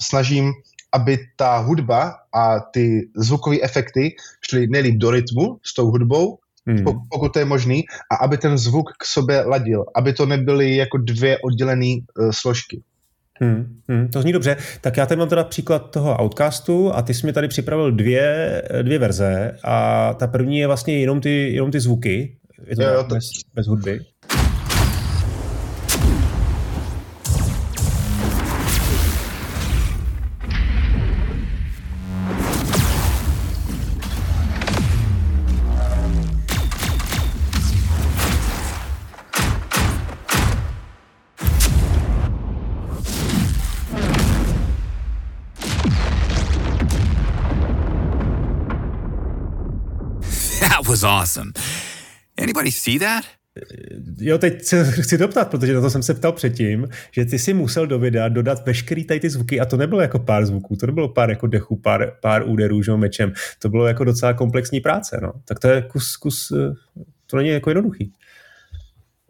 snažím aby ta hudba a ty zvukové efekty šly nejlíp do rytmu s tou hudbou, hmm. pokud to je možný, a aby ten zvuk k sobě ladil, aby to nebyly jako dvě oddělené uh, složky. Hmm, hmm, to zní dobře. Tak já tady mám teda příklad toho Outcastu a ty jsi mi tady připravil dvě, dvě verze a ta první je vlastně jenom ty, jenom ty zvuky. Je to, jo, jo, to... Bez, bez hudby. Was awesome. Anybody see that? Jo, teď se chci doptat, protože na to jsem se ptal předtím, že ty si musel do videa dodat veškerý tady ty zvuky a to nebylo jako pár zvuků, to nebylo pár jako dechů, pár, pár úderů že, mečem, to bylo jako docela komplexní práce, no. Tak to je kus, kus, eh, to není jako jednoduchý.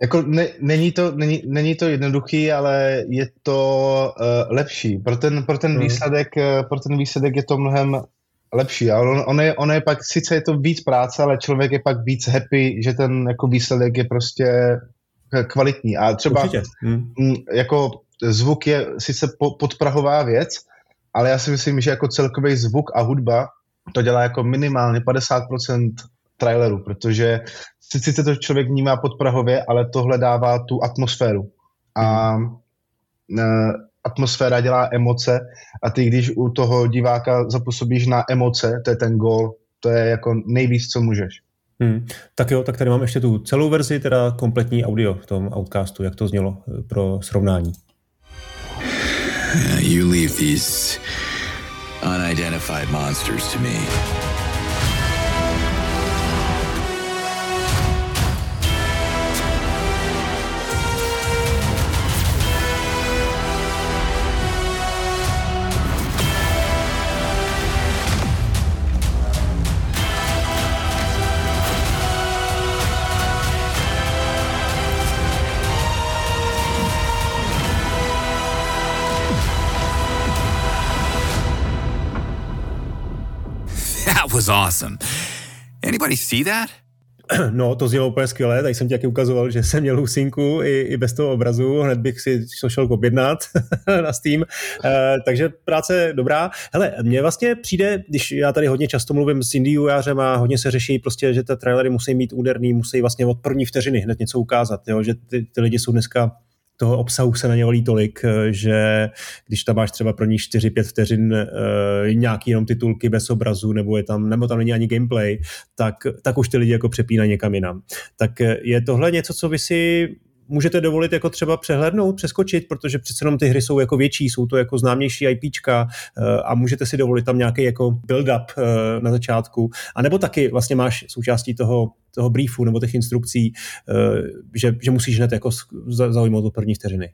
Jako ne, není, to, není, není to jednoduchý, ale je to uh, lepší. Pro ten, pro, ten mm. výsledek, uh, pro ten výsledek je to mnohem lepší. A on, on, je, on je pak, sice je to víc práce, ale člověk je pak víc happy, že ten jako výsledek je prostě kvalitní. A třeba hmm. jako zvuk je sice po, podprahová věc, ale já si myslím, že jako celkový zvuk a hudba to dělá jako minimálně 50% traileru, protože sice to člověk vnímá podprahově, ale tohle dává tu atmosféru. A hmm atmosféra dělá emoce a ty, když u toho diváka zapůsobíš na emoce, to je ten gol, to je jako nejvíc, co můžeš. Hmm. Tak jo, tak tady mám ještě tu celou verzi, teda kompletní audio v tom outcastu, jak to znělo eh, pro srovnání. You leave these unidentified monsters to me. Was awesome. Anybody see that? No, to znělo úplně skvěle, tady jsem ti taky ukazoval, že jsem měl husinku i, i bez toho obrazu, hned bych si to šel objednat na Steam, e, takže práce dobrá. Hele, mně vlastně přijde, když já tady hodně často mluvím s indie a hodně se řeší prostě, že ty trailery musí mít úderný, musí vlastně od první vteřiny hned něco ukázat, jo? že ty, ty lidi jsou dneska toho obsahu se na ně valí tolik, eh, že když tam máš třeba pro ní 4-5 vteřin uh, nějaký jenom titulky bez obrazu, nebo je tam, nebo tam není ani gameplay, tak, tak už ty lidi jako přepínají někam jinam. Tak eh, je tohle něco, co vy si můžete dovolit jako třeba přehlednout, přeskočit, protože přece jenom ty hry jsou jako větší, jsou to jako známější IPčka a můžete si dovolit tam nějaký jako build-up na začátku. A nebo taky vlastně máš součástí toho toho briefu nebo těch instrukcí, eh, že, že musíš hned jako zaujmout do první vteřiny?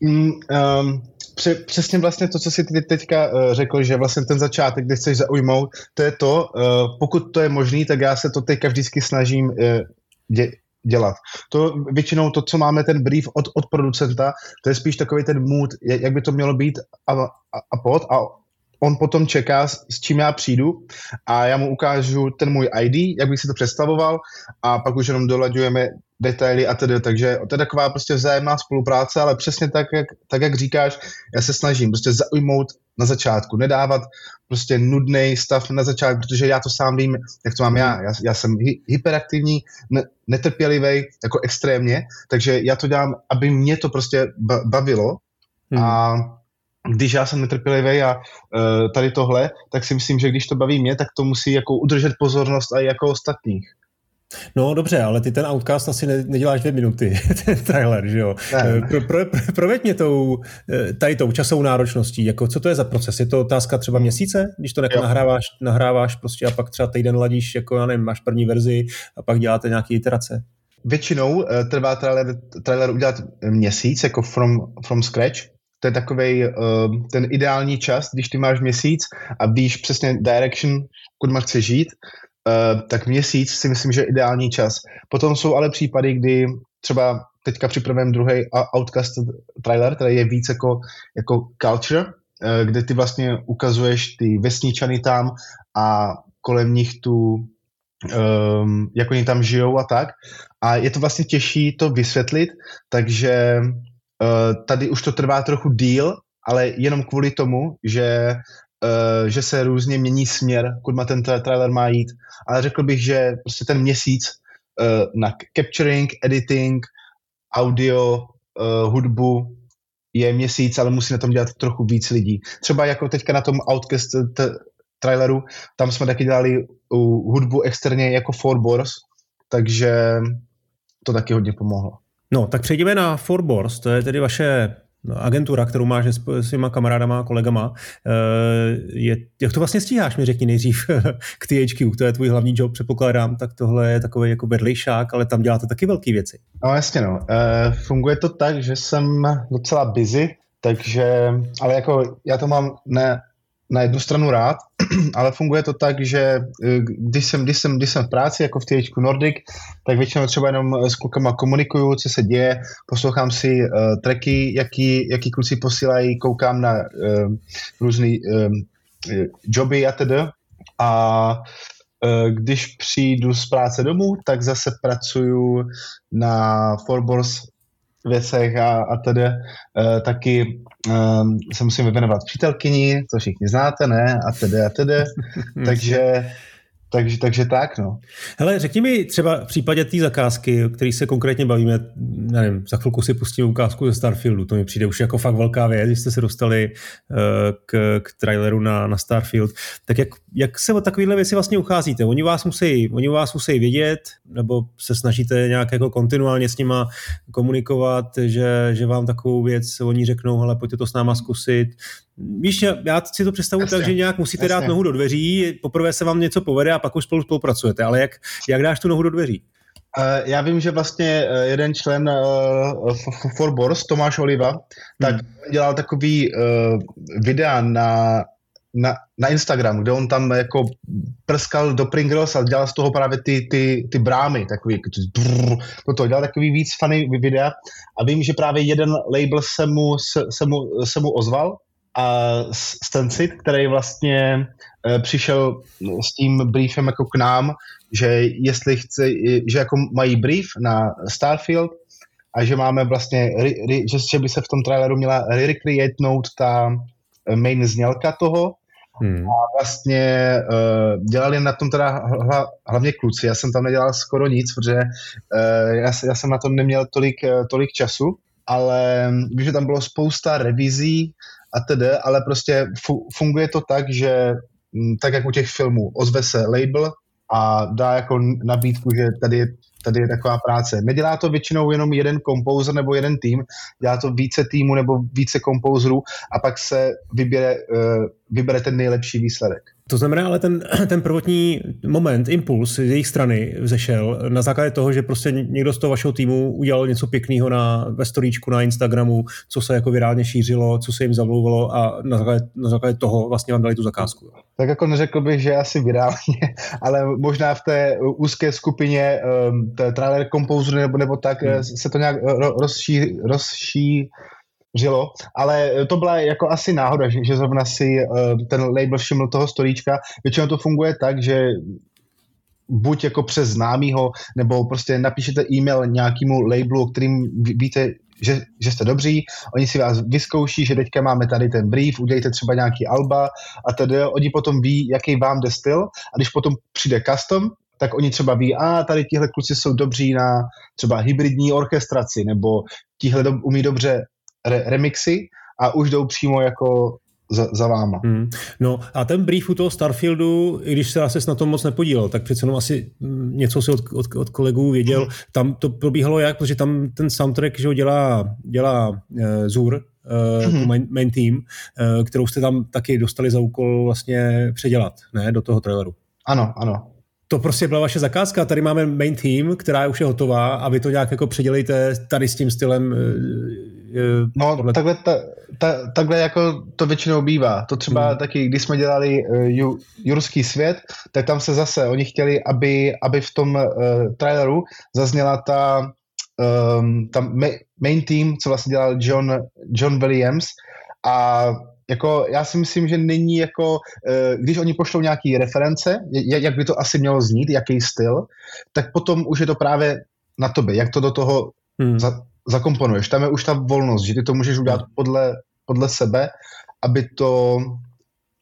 Mm, um, pře- přesně vlastně to, co jsi teď teďka uh, řekl, že vlastně ten začátek, kde chceš zaujmout, to je to, uh, pokud to je možný, tak já se to teďka vždycky snažím uh, dě- dělat. To většinou to, co máme ten brief od, od producenta, to je spíš takový ten mood, jak by to mělo být a, a, a pod a on potom čeká, s čím já přijdu a já mu ukážu ten můj ID, jak bych si to představoval a pak už jenom dolaďujeme detaily a tedy, takže to je taková prostě vzájemná spolupráce, ale přesně tak, jak, tak, jak říkáš, já se snažím prostě zaujmout na začátku, nedávat prostě nudný stav na začátku, protože já to sám vím, jak to mám já. Já, já jsem hy, hyperaktivní, ne, netrpělivý, jako extrémně, takže já to dělám, aby mě to prostě bavilo hmm. a když já jsem netrpělivý a uh, tady tohle, tak si myslím, že když to baví mě, tak to musí jako udržet pozornost i jako ostatních. No dobře, ale ty ten outcast asi ne, neděláš dvě minuty, ten trailer, že jo? Ne. Pro, pro, pro, proveď mě tou, eh, tady tou časovou náročností, jako co to je za proces? Je to otázka třeba měsíce, když to jako nahráváš, nahráváš prostě a pak třeba týden ladíš, jako já nevím, máš první verzi a pak děláte nějaké iterace? Většinou uh, trvá trailer, trailer udělat měsíc, jako from, from scratch, to je takový uh, eh, ten ideální čas, když ty máš měsíc a víš přesně direction, kudy chceš žít, uh, tak měsíc si myslím, že je ideální čas. Potom jsou ale případy, kdy třeba teďka připravujeme druhý Outcast trailer, který je víc jako, jako culture, uh, kde ty vlastně ukazuješ ty vesničany tam a kolem nich tu, um, jak oni tam žijou a tak. A je to vlastně těžší to vysvětlit, takže Uh, tady už to trvá trochu díl, ale jenom kvůli tomu, že, že se různě mění směr, kudy ten tra- trailer má jít. Ale řekl bych, že prostě ten měsíc uh, na capturing, editing, audio, uh, hudbu je měsíc, ale musí na tom dělat trochu víc lidí. Třeba jako teďka na tom Outcast traileru, tam jsme taky dělali hudbu externě jako Four Bors, takže to taky hodně pomohlo. No, tak přejdeme na Forbors, to je tedy vaše agentura, kterou máš s svýma kamarádama, kolegama. Eh, je, jak to vlastně stíháš, mi řekni nejdřív k THQ, to je tvůj hlavní job, předpokládám, tak tohle je takový jako vedlejšák, ale tam děláte taky velké věci. No jasně no, e, funguje to tak, že jsem docela busy, takže, ale jako já to mám ne, na jednu stranu rád, ale funguje to tak, že eh, když jsem, když jsem, když jsem v práci, jako v THQ Nordic, tak většinou třeba jenom s klukama komunikuju, co se děje, poslouchám si uh, tracky, jaký, jaký kluci posílají, koukám na uh, různé uh, joby a tedy. A když přijdu z práce domů, tak zase pracuju na Forbors věcech a, a tedy uh, taky um, se musím vyvěnovat přítelkyni, to všichni znáte, ne? A tedy a tedy. takže takže, takže tak, no. Hele, řekni mi třeba v případě té zakázky, o který se konkrétně bavíme, nevím, za chvilku si pustím ukázku ze Starfieldu, to mi přijde už jako fakt velká věc, když jste se dostali uh, k, k traileru na, na Starfield, tak jak, jak se o takovéhle věci vlastně ucházíte? Oni vás musí, oni vás musí vědět, nebo se snažíte nějak jako kontinuálně s nima komunikovat, že, že vám takovou věc oni řeknou, hele, pojďte to s náma zkusit, Víš, já si to představuji tak, že nějak musíte jasně. dát nohu do dveří, poprvé se vám něco povede a pak už spolu spolupracujete, ale jak, jak dáš tu nohu do dveří? Uh, já vím, že vlastně uh, jeden člen uh, Forbors, Tomáš Oliva, tak hmm. dělal takový uh, videa na, na, na Instagram, kde on tam jako prskal do Pringles a dělal z toho právě ty, ty, ty brámy, takový, jako brrr, to dělal takový víc funny videa a vím, že právě jeden label se mu, se, se mu, se mu ozval a Stencit, který vlastně e, přišel s tím briefem jako k nám, že jestli chce, že jako mají brief na Starfield a že máme vlastně, že, by se v tom traileru měla recreatenout ta main znělka toho. Hmm. A vlastně uh, dělali na tom teda hla, hlavně kluci, já jsem tam nedělal skoro nic, protože uh, já, já jsem na tom neměl tolik, tolik času, ale víš, že tam bylo spousta revizí a tedy, ale prostě fu- funguje to tak, že mm, tak jak u těch filmů, ozve se label a dá jako nabídku, že tady je, tady je taková práce. Nedělá to většinou jenom jeden kompouzer nebo jeden tým, dělá to více týmů nebo více kompouzerů a pak se vybere, uh, vybere ten nejlepší výsledek. To znamená, ale ten, ten prvotní moment, impuls z jejich strany zešel na základě toho, že prostě někdo z toho vašeho týmu udělal něco pěkného na, ve storíčku na Instagramu, co se jako virálně šířilo, co se jim zamlouvalo a na základě, na základě toho vlastně vám dali tu zakázku. Tak jako neřekl bych, že asi virálně, ale možná v té úzké skupině um, trailer composer nebo, nebo tak hmm. se to nějak rozší, rozší žilo, ale to byla jako asi náhoda, že, že zrovna si uh, ten label všiml toho storíčka. Většinou to funguje tak, že buď jako přes známýho, nebo prostě napíšete e-mail nějakému labelu, kterým víte, že, že jste dobří, oni si vás vyzkouší, že teďka máme tady ten brief, udělejte třeba nějaký alba a tedy oni potom ví, jaký vám jde styl a když potom přijde custom, tak oni třeba ví, a tady tihle kluci jsou dobří na třeba hybridní orchestraci, nebo tihle do, umí dobře re, remixy a už jdou přímo jako za, za váma. Hmm. No a ten brief u toho Starfieldu, i když se se na tom moc nepodílel, tak přece jenom asi mm, něco si od, od, od kolegů věděl. Hmm. Tam to probíhalo jak, protože tam ten soundtrack, že ho dělá, dělá uh, Zur, uh, hmm. main, main team, uh, kterou jste tam taky dostali za úkol vlastně předělat, ne, do toho traileru. Ano, ano to prostě byla vaše zakázka, tady máme main team, která už je hotová a vy to nějak jako předělejte tady s tím stylem. Uh, no podle... takhle, ta, ta, takhle jako to většinou bývá. To třeba hmm. taky, když jsme dělali uh, Jurský svět, tak tam se zase, oni chtěli, aby, aby v tom uh, traileru zazněla ta, um, ta main team, co vlastně dělal John, John Williams a jako já si myslím, že není jako, eh, když oni pošlou nějaký reference, jak by to asi mělo znít, jaký styl, tak potom už je to právě na tobě, jak to do toho hmm. za, zakomponuješ. Tam je už ta volnost, že ty to můžeš udělat podle, podle sebe, aby to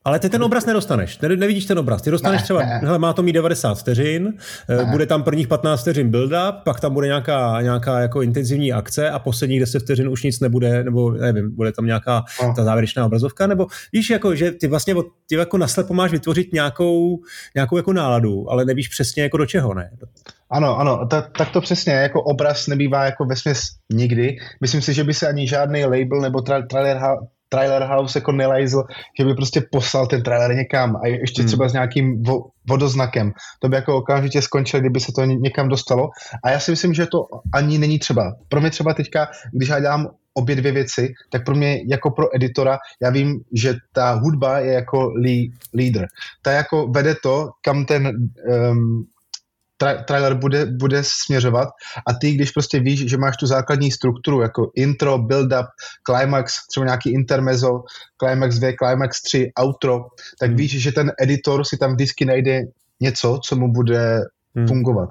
ale ty ten obraz nedostaneš, ne, nevidíš ten obraz. Ty dostaneš ne, třeba, ne. hele, má to mít 90 vteřin, eh, ne. bude tam prvních 15 vteřin build-up, pak tam bude nějaká, nějaká jako intenzivní akce a posledních 10 vteřin už nic nebude, nebo nevím, bude tam nějaká no. ta závěrečná obrazovka, nebo víš, jako, že ty vlastně ty jako naslepo máš vytvořit nějakou, nějakou jako náladu, ale nevíš přesně jako do čeho, ne? Ano, ano, ta, tak to přesně, jako obraz nebývá jako vesměs nikdy. Myslím si, že by se ani žádný label nebo tra- trailer, trailer house jako nelajzl, že by prostě poslal ten trailer někam a ještě hmm. třeba s nějakým vo, vodoznakem. To by jako okamžitě skončilo, kdyby se to někam dostalo. A já si myslím, že to ani není třeba. Pro mě třeba teďka, když já dělám obě dvě věci, tak pro mě jako pro editora, já vím, že ta hudba je jako leader. Ta jako vede to, kam ten um, tra- trailer bude, bude směřovat a ty, když prostě víš, že máš tu základní strukturu, jako intro, build-up, climax, třeba nějaký intermezzo, climax 2, climax 3, outro, tak hmm. víš, že ten editor si tam vždycky najde něco, co mu bude hmm. fungovat.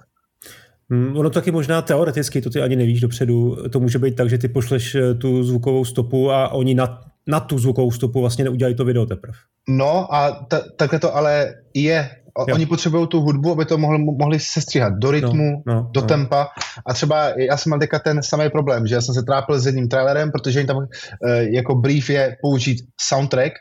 Hmm, ono taky možná teoreticky, to ty ani nevíš dopředu, to může být tak, že ty pošleš eh, tu zvukovou stopu a oni na, na tu zvukovou stopu vlastně neudělají to video teprve. No a ta, takhle to ale je Jo. Oni potřebují tu hudbu, aby to mohli, mohli se stříhat do rytmu, no, no, do no. tempa. A třeba já jsem měl teďka ten samý problém, že já jsem se trápil s jedním trailerem, protože jim tam uh, jako brief je použít soundtrack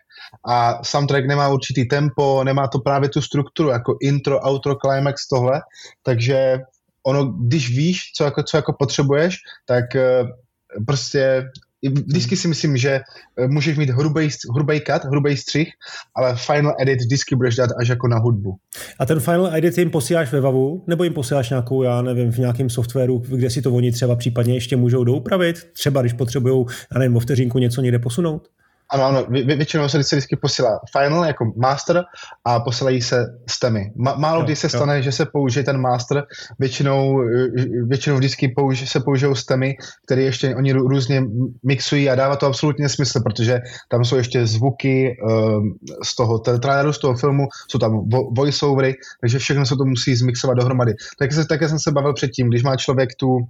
a soundtrack nemá určitý tempo, nemá to právě tu strukturu, jako intro, outro, climax, tohle. Takže ono, když víš, co jako, co jako potřebuješ, tak uh, prostě vždycky si myslím, že eh, můžeš mít hrubý, hrubý cut, hrubý střih, ale final edit vždycky budeš dát až jako na hudbu. A ten final edit jim posíláš ve VAVu, nebo jim posíláš nějakou, já nevím, v nějakém softwaru, kde si to oni třeba případně ještě můžou doupravit, třeba když potřebují, já nevím, o vteřinku něco někde posunout? Ano, ano, vě, většinou se vždycky posílá final jako master a posílají se stemy. Ma, málo jo, kdy se jo. stane, že se použije ten master, většinou, většinou vždycky použi, se použijou stemy, které ještě oni různě mixují a dává to absolutně smysl, protože tam jsou ještě zvuky um, z toho traileru, z toho filmu, jsou tam vo, voiceovery, takže všechno se to musí zmixovat dohromady. Tak se, také jsem se bavil předtím, když má člověk tu uh,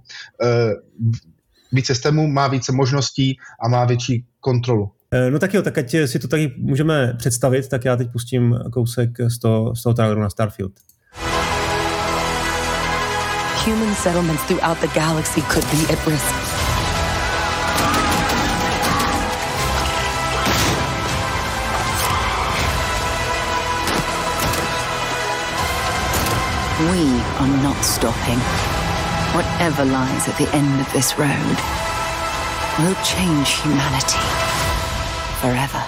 více stemů, má více možností a má větší kontrolu. Eh, no tak jo, tak ať si to taky můžeme představit, tak já teď pustím kousek z toho, z toho traileru na Starfield. Human settlements throughout the galaxy could be at risk. We are not stopping. Whatever lies at the end of this road will change humanity forever.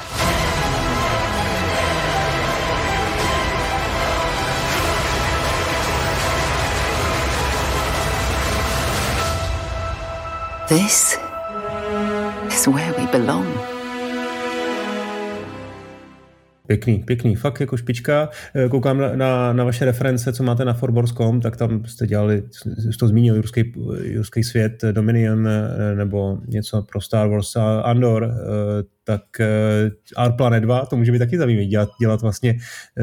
This is where we belong. Pěkný, pěkný, fakt jako špička. Eh, koukám na, na, na vaše reference, co máte na Forbors.com, tak tam jste dělali, to zmínil, ruský, ruský svět, Dominion eh, nebo něco pro Star Wars a Andor, eh, tak Planet 2, to může být taky zajímavé, dělat, dělat vlastně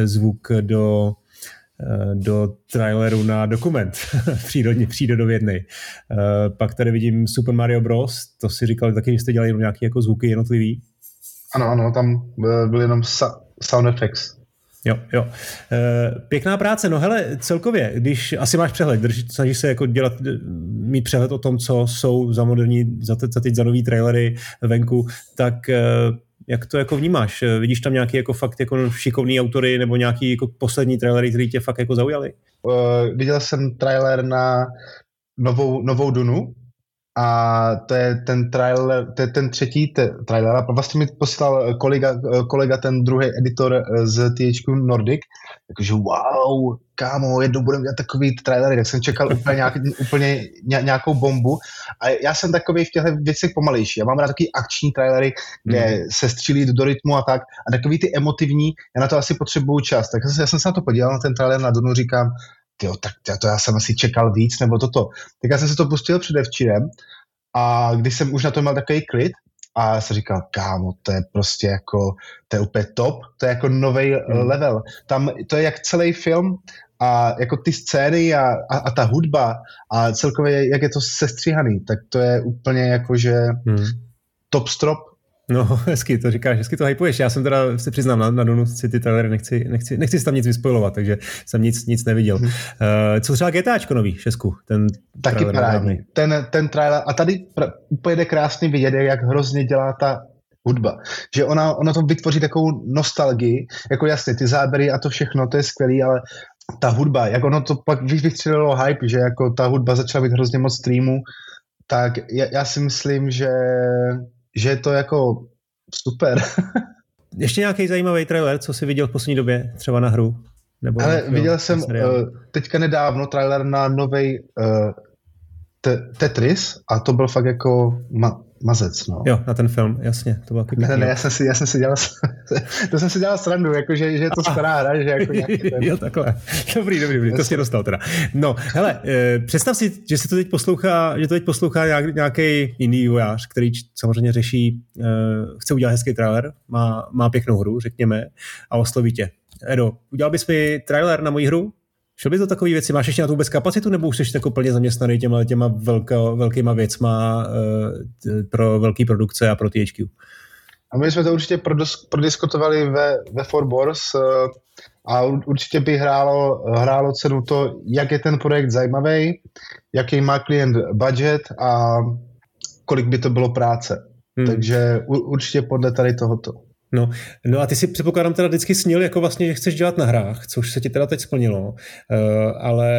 zvuk do do traileru na dokument přírodně, přírodovědný. Pak tady vidím Super Mario Bros. To si říkali taky, že jste dělali nějaké jako zvuky jednotlivý. Ano, ano, tam byl jenom sound effects. Jo, jo. E, pěkná práce. No hele, celkově, když asi máš přehled, drž, snažíš se jako dělat, mít přehled o tom, co jsou za moderní, za, te, za teď za nový trailery venku, tak e, jak to jako vnímáš? Eh, vidíš tam nějaký jako fakt jako šikovný autory nebo nějaký jako poslední trailery, který tě fakt jako zaujali? Uh, viděl jsem trailer na novou, novou Dunu, a to je ten trailer, to je ten třetí te, trailer. A vlastně mi posílal kolega, kolega ten druhý editor z THQ Nordic, jakože wow, kámo, jednou budeme dělat takový trailer, tak jsem čekal úplně, nějak, úplně nějakou bombu. A já jsem takový v těchto věcech pomalejší, já mám rád takový akční trailery, kde mm. se střílí do rytmu a tak. A takový ty emotivní, já na to asi potřebuju čas, tak já jsem se na to podíval, na ten trailer na Dunu, říkám, jo, tak já to já jsem asi čekal víc, nebo toto. Tak já jsem se to pustil předevčírem a když jsem už na to měl takový klid, a já jsem říkal, kámo, to je prostě jako, to je úplně top, to je jako nový hmm. level. Tam to je jak celý film a jako ty scény a, a, a ta hudba a celkově jak je to sestříhaný, tak to je úplně jako, že hmm. top strop No, hezky to říkáš, hezky to hypuješ. Já jsem teda se přiznám na, na Dunu si ty trailery nechci, nechci, nechci si tam nic vyspojovat, takže jsem nic, nic neviděl. Hmm. Uh, co třeba GTAčko nový, Šesku? Ten Taky parádní. Ten, ten trailer, a tady pr- úplně jde krásný vidět, jak hrozně dělá ta hudba. Že ona, ona to vytvoří takovou nostalgii, jako jasně, ty záběry a to všechno, to je skvělý, ale ta hudba, jak ono to pak vystřelilo hype, že jako ta hudba začala být hrozně moc streamů, tak já, já si myslím, že, že je to jako super. Ještě nějaký zajímavý trailer, co jsi viděl v poslední době, třeba na hru? Nebo Ale viděl jsem uh, teďka nedávno trailer na nový uh, Tetris a to byl fakt jako ma- mazec, no. Jo, na ten film, jasně, to bylo Ne, ne, já jsem si, já jsem si dělal, to jsem si dělal srandu, jako, že, že je to skvělá hra, že jako nějaký ten... Jo, takhle. Dobrý, dobrý, dobrý, to si dostal teda. No, hele, eh, představ si, že se to teď poslouchá, že to teď poslouchá nějak, nějaký jiný vývojář, který samozřejmě řeší, eh, chce udělat hezký trailer, má, má pěknou hru, řekněme, a osloví tě. Edo, udělal bys mi trailer na moji hru? Šel bys do takové věci? Máš ještě na to vůbec kapacitu, nebo už jsi jako plně zaměstnaný těma, těma velko, velkýma věcma uh, pro velké produkce a pro THQ? A my jsme to určitě prodiskutovali ve, ve Forbors uh, a určitě by hrálo, hrálo cenu to, jak je ten projekt zajímavý, jaký má klient budget a kolik by to bylo práce. Hmm. Takže určitě podle tady tohoto. No, no a ty si předpokládám teda vždycky snil, jako vlastně, že chceš dělat na hrách, což se ti teda teď splnilo, uh, ale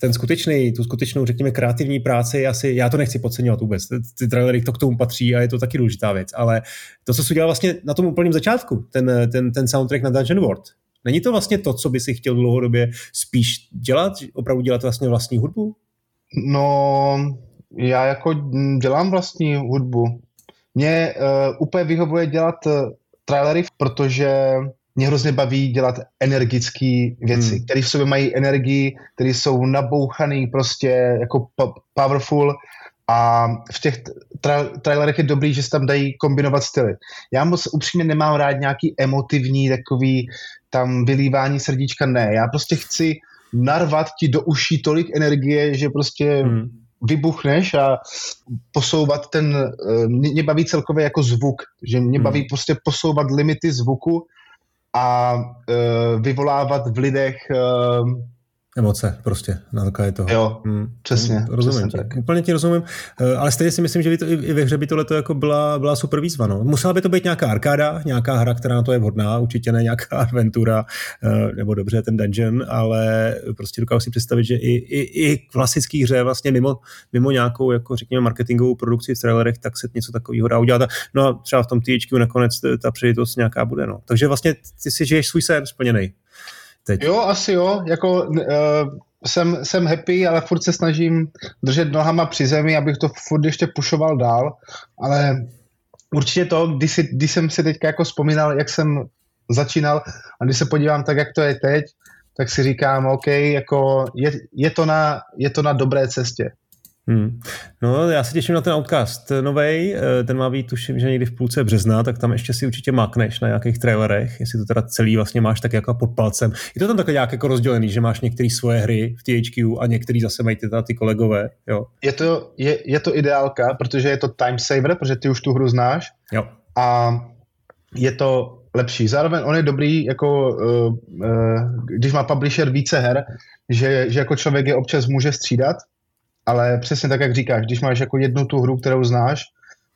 ten skutečný, tu skutečnou, řekněme, kreativní práci, asi, já to nechci podceňovat vůbec, ty, trailery to k tomu patří a je to taky důležitá věc, ale to, co jsi udělal vlastně na tom úplném začátku, ten, ten, ten soundtrack na Dungeon World, není to vlastně to, co by si chtěl dlouhodobě spíš dělat, opravdu dělat vlastně vlastní hudbu? No, já jako dělám vlastní hudbu. Mně uh, úplně vyhovuje dělat trailery, protože mě hrozně baví dělat energické věci, hmm. které v sobě mají energii, které jsou nabouchané prostě jako powerful a v těch tra- trailerech je dobrý, že se tam dají kombinovat styly. Já moc upřímně nemám rád nějaký emotivní takový tam vylívání srdíčka, ne. Já prostě chci narvat ti do uší tolik energie, že prostě hmm vybuchneš a posouvat ten, eh, mě baví celkově jako zvuk, že mě hmm. baví prostě posouvat limity zvuku a uh, vyvolávat v lidech uh, Emoce prostě na základě toho. Jo, hmm. přesně. Hmm, rozumím přesně tak. Úplně ti rozumím, uh, ale stejně si myslím, že by to, i ve hře by tohle jako byla, byla super výzva. No. Musela by to být nějaká arkáda, nějaká hra, která na to je vhodná, určitě ne nějaká adventura, uh, nebo dobře ten dungeon, ale prostě dokážu si představit, že i, i, i klasický hře vlastně mimo, mimo nějakou, jako řekněme, marketingovou produkci v trailerech, tak se něco takového dá udělat. No a třeba v tom THQ nakonec ta příležitost nějaká bude. No. Takže vlastně ty si žiješ svůj sen splněný teď? Jo, asi jo. Jako, uh, jsem, jsem happy, ale furt se snažím držet nohama při zemi, abych to furt ještě pušoval dál, ale určitě to, když, si, když jsem si teďka jako vzpomínal, jak jsem začínal a když se podívám tak, jak to je teď, tak si říkám, OK, jako je, je, to, na, je to na dobré cestě. Hmm. No, já se těším na ten Outcast novej, eh, ten má být, tuším, že někdy v půlce března, tak tam ještě si určitě mákneš na nějakých trailerech, jestli to teda celý vlastně máš tak jako pod palcem. Je to tam takhle nějak jako rozdělený, že máš některé svoje hry v THQ a některý zase mají ty, ty kolegové, jo? Je to, je, je to ideálka, protože je to time saver, protože ty už tu hru znáš. Jo. A je to lepší. Zároveň on je dobrý, jako uh, uh, když má publisher více her, že, že jako člověk je občas může střídat, ale přesně tak, jak říkáš, když máš jako jednu tu hru, kterou znáš,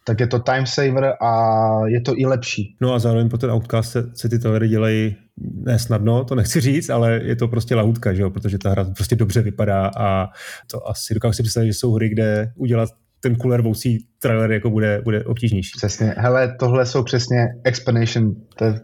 tak je to time saver a je to i lepší. No a zároveň po ten Outcast se, se ty trailery dělají nesnadno, to nechci říct, ale je to prostě lahutka, že jo? protože ta hra prostě dobře vypadá a to asi dokážu si představit, že jsou hry, kde udělat ten kulervoucí trailer jako bude, bude obtížnější. Přesně. Hele, tohle jsou přesně explanation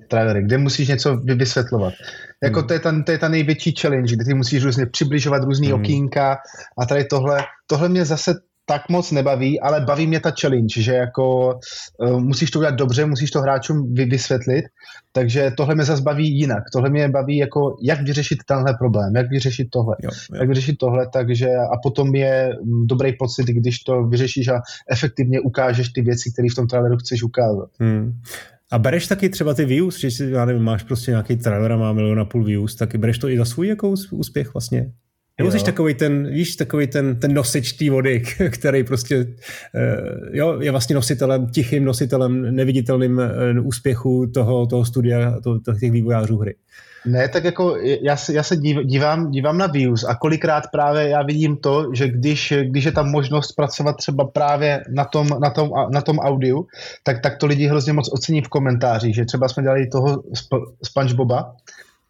trailery, kde musíš něco vysvětlovat. Jako hmm. to, je ta, to je ta největší challenge, kde ty musíš různě přibližovat různý hmm. okýnka a tady tohle, tohle mě zase tak moc nebaví, ale baví mě ta challenge, že jako uh, musíš to udělat dobře, musíš to hráčům vy, vysvětlit, takže tohle mě zase baví jinak. Tohle mě baví jako, jak vyřešit tenhle problém, jak vyřešit tohle, jo, jo. jak vyřešit tohle, takže a potom je mm, dobrý pocit, když to vyřešíš a efektivně ukážeš ty věci, které v tom traileru chceš ukázat. Hmm. A bereš taky třeba ty views, že si, já nevím, máš prostě nějaký trailer a má milion a půl views, tak bereš to i za svůj jako úspěch vlastně? Nebo jsi takový ten, víš, takový ten, ten nosič té vody, který prostě uh, jo, je vlastně nositelem, tichým nositelem, neviditelným uh, úspěchu toho, toho studia, to, těch vývojářů hry. Ne, tak jako já se, já se dívám, dívám na views a kolikrát právě já vidím to, že když, když je tam možnost pracovat třeba právě na tom, na tom, na tom audiu, tak, tak to lidi hrozně moc ocení v komentářích, že třeba jsme dělali toho Spongeboba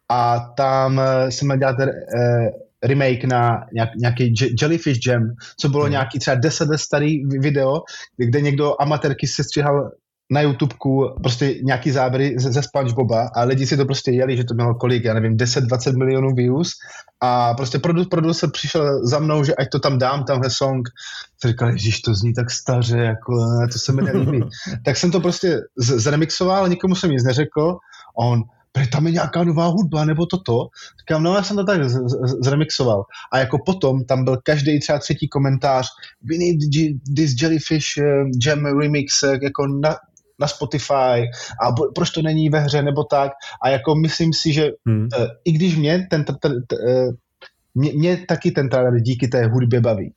a tam jsem dělal ten, uh, remake na nějak, nějaký Jellyfish Jam, co bylo hmm. nějaký třeba 10 let starý video, kde někdo amatérky se stříhal na YouTubeku prostě nějaký záběry ze, ze Spongeboba a lidi si to prostě jeli, že to mělo kolik, já nevím, 10-20 milionů views a prostě produ, producer přišel za mnou, že ať to tam dám, tamhle song. Jsem říkal, že to zní tak staře, jako, to se mi nelíbí. tak jsem to prostě z- zremixoval, nikomu jsem nic neřekl a on, tam je nějaká nová hudba, nebo toto. Říkám, no já jsem to tak z- z- zremixoval. A jako potom tam byl každý třeba třetí komentář, we need this Jellyfish uh, Jam remix uh, jako na, na Spotify a bo, proč to není ve hře nebo tak. A jako myslím si, že hmm. uh, i když mě ten, ten, ten, ten uh, mě, mě taky ten trailer díky té hudbě baví.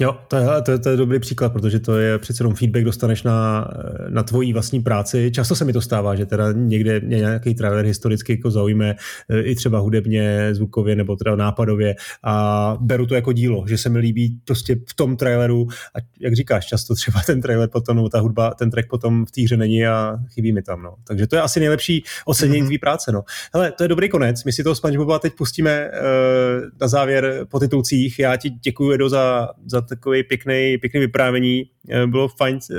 Jo, to je, to, je, to je dobrý příklad, protože to je přece jenom feedback dostaneš na, na tvojí vlastní práci. Často se mi to stává, že teda někde mě nějaký trailer historicky jako zaujme, e, i třeba hudebně, zvukově nebo teda nápadově a beru to jako dílo, že se mi líbí prostě v tom traileru a jak říkáš, často třeba ten trailer potom, nebo ta hudba, ten track potom v té hře není a chybí mi tam. No. Takže to je asi nejlepší ocenění mm-hmm. tvý práce. No. Hele, to je dobrý konec. My si toho SpongeBoba teď pustíme uh, na závěr po titulcích. Já ti děkuji, Edo, za, za takový pěkný, pěkný vyprávění. Eh, bylo fajn eh,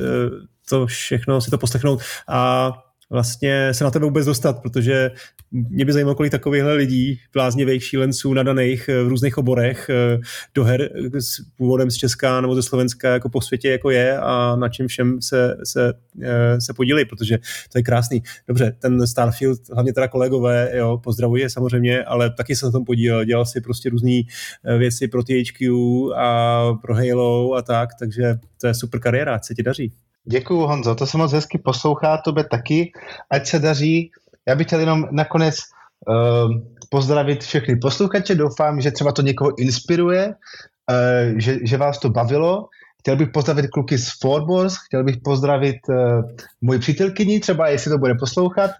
to všechno si to poslechnout a vlastně se na tebe vůbec dostat, protože mě by zajímalo, kolik takovýchhle lidí, bláznivých šílenců, nadaných eh, v různých oborech do her s původem z Česka nebo ze Slovenska jako po světě jako je a na čem všem se, se, se podílí, protože to je krásný. Dobře, ten Starfield, hlavně teda kolegové, jo, pozdravuji je samozřejmě, ale taky se na tom podílel, dělal si prostě různé věci pro THQ a pro Halo a tak, takže to je super kariéra, se ti daří. Děkuju Honzo, to se moc hezky poslouchá, tobě taky, ať se daří. Já bych chtěl jenom nakonec uh, pozdravit všechny posluchače, doufám, že třeba to někoho inspiruje, uh, že, že vás to bavilo. Chtěl bych pozdravit kluky z Forbors, chtěl bych pozdravit uh, moji přítelkyni, třeba jestli to bude poslouchat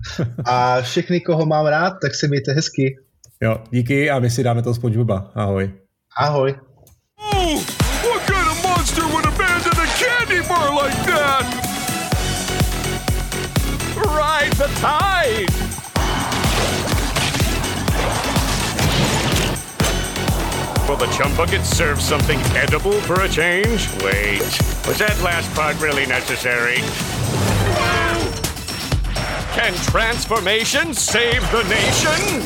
a všechny, koho mám rád, tak se mějte hezky. Jo, díky a my si dáme to SpongeBoba. Ahoj. Ahoj. The tide! Will the chum bucket serve something edible for a change? Wait, was that last part really necessary? Can transformation save the nation?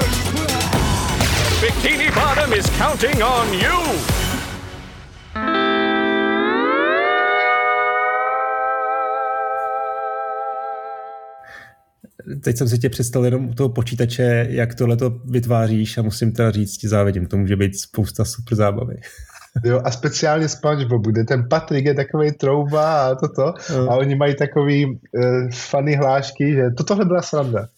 Bikini Bottom is counting on you! Teď jsem si tě představil jenom u toho počítače, jak tohle to vytváříš a musím teda říct, ti závidím, to může být spousta super zábavy. Jo, a speciálně SpongeBob, kde ten Patrik je takový trouba a toto, no. a oni mají takový uh, funny hlášky, že to tohle byla sranda.